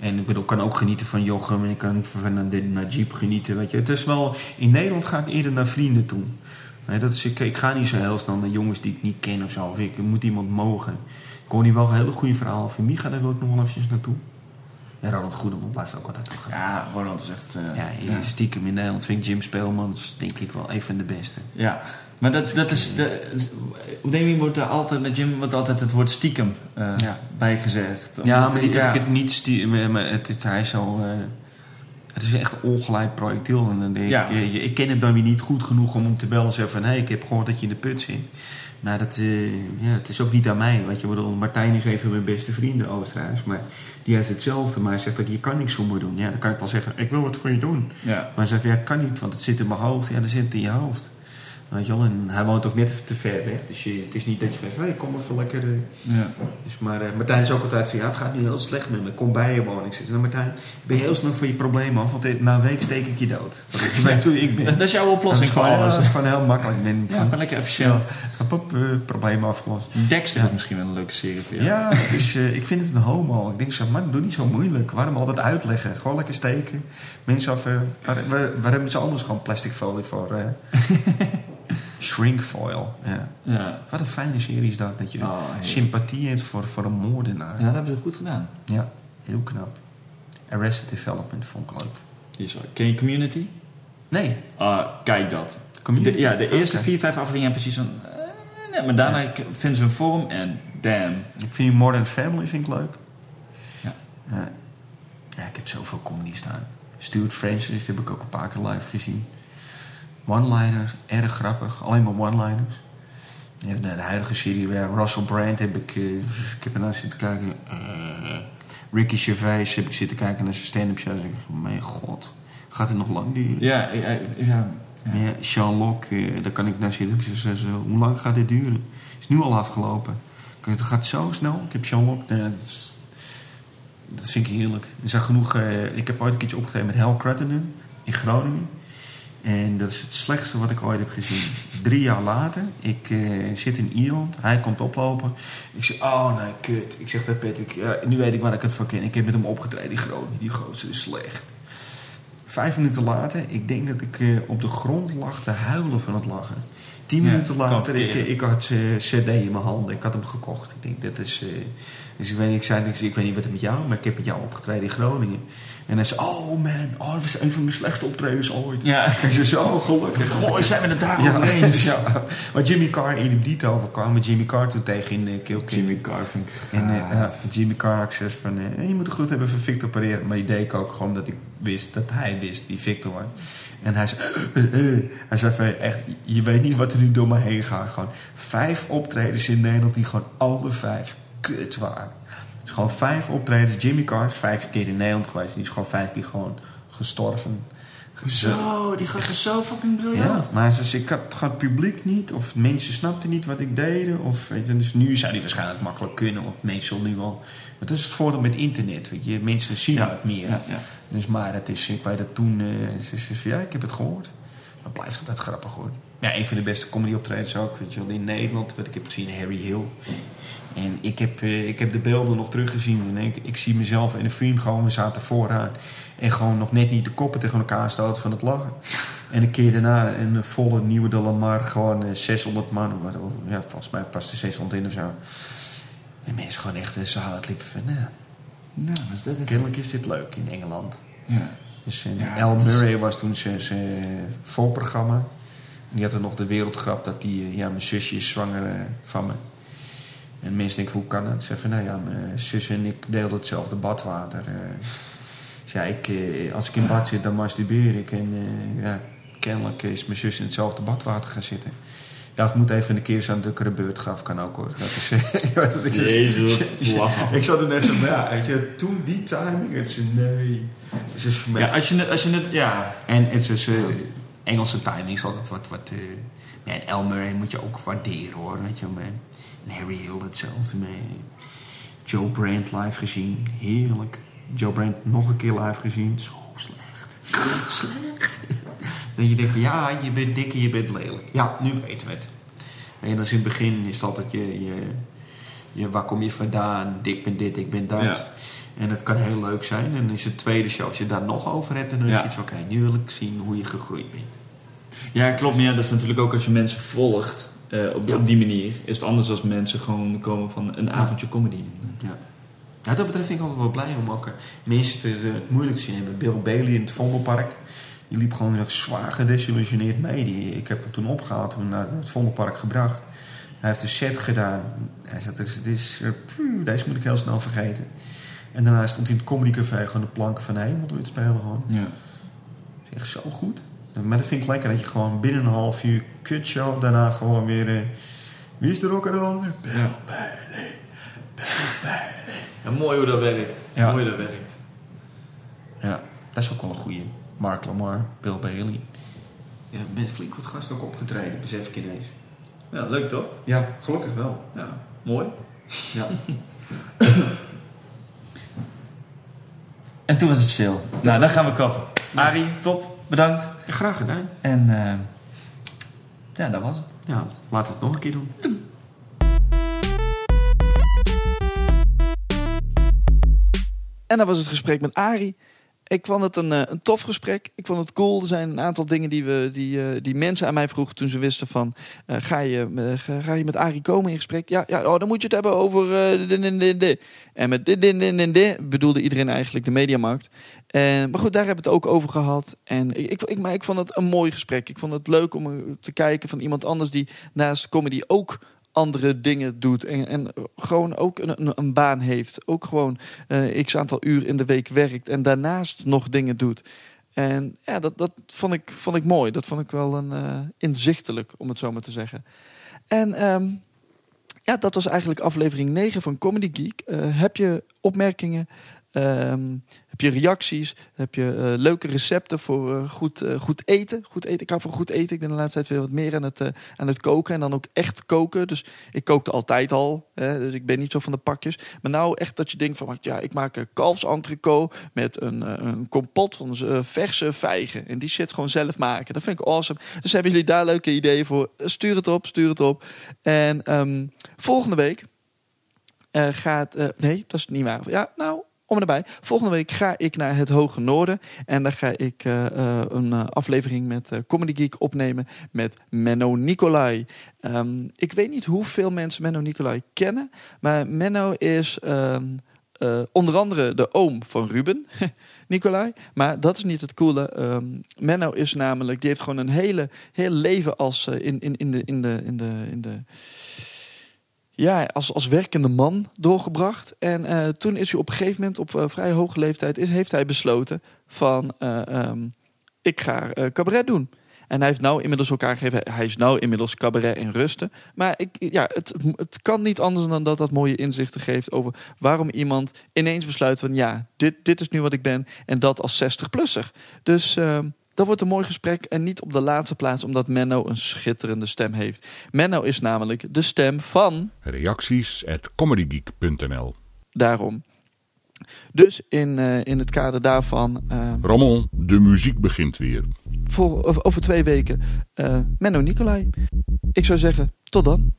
En ik bedoel, ik kan ook genieten van Jochem. En ik kan van de Najib genieten. Weet je. Het is wel... In Nederland ga ik eerder naar vrienden toe. Nee, dat is, ik, ik ga niet zo heel snel naar jongens die ik niet ken of zo. Of ik moet iemand mogen. Ik hoor hier wel een hele goede verhaal van Micha. Daar wil ik nog wel eventjes naartoe. En Ronald Goedeman blijft ook altijd nog. Ja, Ronald is echt... eh, Ja, stiekem in Nederland vind ik Jim Speelmans denk ik wel een van de beste. Ja, maar dat, dat is. De, wordt er altijd met Jim wordt altijd het woord stiekem eh Ja. bijgezegd. Ja, maar niet dat ja. ik het niet stiekem... Het is, hij is zo... eh, het is echt ongeleid projectiel. En dan denk Ja. ik, eh, ik ken het dan weer niet goed genoeg om hem te bellen en zeggen van... Hé, hey, ik heb gehoord dat je in de put zit. Maar dat, eh, ja, het is ook niet aan mij. Weet je, Ik bedoel, Martijn is een van mijn beste vrienden, Oosterhuis. Maar die heeft hetzelfde. Maar hij zegt dat je kan niks voor me doen. Ja, dan kan ik wel zeggen, ik wil wat voor je doen. Ja. Maar hij zegt, ja, het kan niet, want het zit in mijn hoofd. Ja, dan zit het in je hoofd. Weet je wel, en hij woont ook net te ver weg. Dus je, het is niet dat je gaat, hey, kom even lekker. eh. Ja. Dus, maar eh, Martijn is ook altijd van, ja, het gaat nu heel slecht met me. Kom bij je woning zitten. Nou Martijn, ben je heel snel van je probleem af. Want eh, na een week steek ik je dood. Je weet hoe ik ben. Dat, is jouw oplossing dat is voor alles. Dat is gewoon heel makkelijk. Ik ben Ja, gewoon lekker efficiënt. Ja, pop, probleem afgelost. Dexter is misschien wel een leuke serie voor jou. Ja, dus, ik vind het een homo. Ik denk zo, man, doe niet zo moeilijk. Waarom altijd uitleggen? Gewoon lekker steken. Mensen af, waar, waar, waar hebben ze anders gewoon plastic folie voor? eh? Shrinkfoil. Ja. Ja. Wat een fijne serie is dat. Dat je Oh, sympathie hebt voor, voor een moordenaar. Ja, dat hebben ze goed gedaan. Ja, heel knap. Arrested Development vond ik leuk. Die is Ken je Community? Nee. Ah, kijk dat. Community? De, ja, de eerste Oké. vier, vijf afleveringen hebben precies zo'n... eh, nee, maar daarna k- vinden ze een vorm en damn. Ik vind die Modern Family vind ik leuk. Ja. Ja, ja, ik heb zoveel comedy staan. Stuart Francis die heb ik ook een paar keer live gezien. One-liners, erg grappig. Alleen maar one-liners. Ja, de, de huidige serie, Russell Brand heb ik... eh, ik heb ernaar zitten kijken. eh, Ricky Gervais heb ik zitten kijken naar zijn stand-up show. Dus ik dacht, mijn god, gaat het nog lang duren? Ja, ja, ja. Ja, Sean Locke, eh, daar kan ik naar zitten. Ik zeg, hoe lang gaat dit duren? is nu al afgelopen. Het gaat zo snel. Ik heb Sean Locke, nee, dat, is- dat vind ik heerlijk. Er zijn genoeg, eh, ik heb ooit een keertje opgetreden met Hal Cruttenden in Groningen. En dat is het slechtste wat ik ooit heb gezien. Drie jaar later, ik eh, zit in Ierland, hij komt oplopen. Ik zeg, oh nee, kut. Ik zeg tegen Patrick, nu weet ik waar ik het van ken. Ik heb met hem opgetreden in Groningen. Die gozer is slecht. Vijf minuten later, ik denk dat ik eh, op de grond lag te huilen van het lachen. Tien Ja, minuten later, ik, ik had eh CD in mijn handen. Ik had hem gekocht. Ik denk, dat is... dus ik weet, niet, ik, zei, niks, ik weet niet wat het met jou, maar ik heb met jou opgetreden in Groningen. En hij zei, oh man, oh, dat was een van mijn slechtste optredens ooit. Ja. Ik zei, zo gelukkig. Mooi, zijn we het daarover eens? ja. Maar Jimmy Carr, in dito, we kwamen Jimmy Carr toen tegen in uh, Kill. Jimmy Carr vind ik En eh, ja, Jimmy Carr ik zei van, eh, je moet een groet hebben van Victor pareren. Maar die deed ik ook gewoon dat ik wist, dat hij wist, die Victor. was. En hij zei, eh, eh. hij zei van, echt, je weet niet wat er nu door me heen gaat. Gewoon vijf optredens in Nederland die gewoon alle vijf kut waren. Gewoon vijf optredens. Jimmy Carr is vijf keer in Nederland geweest. Die is gewoon vijf keer gewoon gestorven. Zo, die gast is zo fucking briljant. Ja, maar zei, ik had het publiek niet, of mensen snapten niet wat ik deed. Of, weet je, dus nu zou die waarschijnlijk makkelijk kunnen, mensen zullen nu wel. Maar dat is het voordeel met internet, weet je, mensen zien Ja, het meer. ja, ja. Dus maar het is, ik weet dat toen, eh, ze ze ja, ik heb het gehoord. Maar blijft altijd grappig hoor. Ja, een van de beste comedy optredens ook, weet je wel, in Nederland, wat ik heb gezien, Harry Hill. En ik heb, eh, ik heb de beelden nog teruggezien. En ik, ik zie mezelf en een vriend gewoon, we zaten vooraan. En gewoon nog net niet de koppen tegen elkaar stoten van het lachen. En een keer daarna een volle nieuwe de Lamar, gewoon eh, 600 man. Wat- Ja, volgens mij past er 600 in of zo. En mensen gewoon echt de zaal het liepen van, nou, Nou, is dat het? kennelijk is dit leuk in Engeland. Ja. Dus eh, Ja, het is- Murray was toen zijn zijn voorprogramma. Die had er nog de wereldgrap dat die, eh, ja, mijn zusje is zwanger eh, van me. En mensen denken, hoe kan dat? Ze zeggen, nou ja, mijn zus en ik deelden hetzelfde badwater. eh. Dus ja, ik, eh, als ik in bad zit, dan masturbeer ik. En eh, ja, kennelijk is mijn zus in hetzelfde badwater gaan zitten. Ja, of moet even een keer zo'n dukkere beurt gaf, kan ook hoor. Dat is, eh, dat is- Jezus. Ik zat er net zo van, ja, weet je, toen die timing, het is nee. Het is voor mij- Ja, als je het, als je het, ja. en het is eh, Engelse timing is altijd wat. wat eh, en El Murray moet je ook waarderen hoor. Weet je. En Harry Hill hetzelfde mee. Joe Brandt live gezien. Heerlijk. Joe Brandt nog een keer live gezien. Zo slecht. slecht. Dat je denkt van ja, je bent dik en je bent lelijk. Ja, nu weten we het. En dan is in het begin is het altijd je, je, je waar kom je vandaan? Dik ben dit, ik ben dat. Ja. En het kan heel leuk zijn. En is het tweede show, als je daar nog over hebt, dan is Ja. het oké, nu wil ik zien hoe je gegroeid bent. Ja, klopt. Ja, dat is natuurlijk ook als je mensen volgt eh, op, Ja. op die manier. Is het anders als mensen gewoon komen van een avondje comedy. Ja. Ja, dat betreft vind ik altijd wel blij om ook eh, mensen te, eh, het moeilijk te zien hebben. Bill Bailey in het Vondelpark. Die liep gewoon nog zwaar gedesillusioneerd mee. Die, ik heb hem toen opgehaald en naar het Vondelpark gebracht. Hij heeft een set gedaan. Hij zei, dit is, puh, deze moet ik heel snel vergeten. En daarna stond hij in het Comedy Café gewoon de planken van Hemel te spelen. Gewoon. Ja. Dat is echt zo goed. Maar dat vind ik lekker dat je gewoon binnen een half uur kutshow daarna gewoon weer... eh, wie is er ook al? Bill Ja. Bailey. Bill Bailey. Ja, mooi hoe dat werkt. Ja. Mooi hoe dat werkt. Ja, dat is ook wel een goeie. Mark Lamar, Bill Bailey. Ja, met flink wat gasten ook opgetreden, besef ik ineens. Ja, leuk toch? Ja, gelukkig wel. Ja, mooi. Ja. En toen was het stil. Nou, dan gaan we kappen. Arie, top. Bedankt. Graag gedaan. En eh, ja, dat was het. Ja, laten we het nog een keer doen. En dat was het gesprek met Arie. Ik vond het een, eh, een tof gesprek. Ik vond het cool. Er zijn een aantal dingen die, we, die, eh, die mensen aan mij vroegen toen ze wisten van... eh, ga, je, ga, je met Arie komen in gesprek? Ja, ja oh, dan moet je het hebben over... dit en met dit bedoelde iedereen eigenlijk de mediamarkt. En, maar goed, daar hebben we het ook over gehad. En ik, ik, maar ik vond het een mooi gesprek. Ik vond het leuk om te kijken van iemand anders die naast comedy ook andere dingen doet. En, en gewoon ook een, een, een baan heeft. Ook gewoon eh, x aantal uur in de week werkt. En daarnaast nog dingen doet. En ja, dat, dat vond, ik, vond ik mooi. Dat vond ik wel een eh, inzichtelijk, om het zo maar te zeggen. En ehm, ja, dat was eigenlijk aflevering 9 van Comedy Geek. Eh, heb je opmerkingen? Ehm, heb je reacties? Heb je eh, leuke recepten voor eh, goed, eh, goed eten? Goed eten. Ik hou van goed eten. Ik ben de laatste tijd weer wat meer aan het, aan het koken. En dan ook echt koken. Dus ik kookte altijd al. Hè, dus ik ben niet zo van de pakjes. Maar nou echt dat je denkt van... Ja, ik maak een kalfsentrecot met een, een kompot van verse vijgen. En die shit gewoon zelf maken. Dat vind ik awesome. Dus hebben jullie daar leuke ideeën voor? Stuur het op, stuur het op. En ehm, volgende week gaat... nee, dat is niet waar. Ja, nou, om en. Volgende week ga ik naar het Hoge Noorden. En daar ga ik eh, eh, een eh, aflevering met Comedy Geek opnemen met Menno Nicolai. Ehm, ik weet niet hoeveel mensen Menno Nicolai kennen. Maar Menno is ehm, eh, onder andere de oom van Ruben. Nicolai. Maar dat is niet het coole. Ehm, Menno is namelijk, die heeft gewoon een hele, heel leven als in, in, in de. In de, in de, in de ja, als, als werkende man doorgebracht. En eh, toen is hij op een gegeven moment, op eh, vrij hoge leeftijd, is, heeft hij besloten van eh, ehm, ik ga cabaret doen. En hij heeft nou inmiddels elkaar gegeven. Hij is nou inmiddels cabaret in rusten. Maar ik, ja, het, het kan niet anders dan dat dat mooie inzichten geeft over waarom iemand ineens besluit van ja, dit, dit is nu wat ik ben. En dat als 60-plusser. Dus ehm, dat wordt een mooi gesprek. En niet op de laatste plaats omdat Menno een schitterende stem heeft. Menno is namelijk de stem van Reacties at comedygeek.nl daarom. Dus in, eh, in het kader daarvan, eh, Rommel, de muziek begint weer. voor, over, twee weken, eh Menno Nicolai. Ik zou zeggen, tot dan.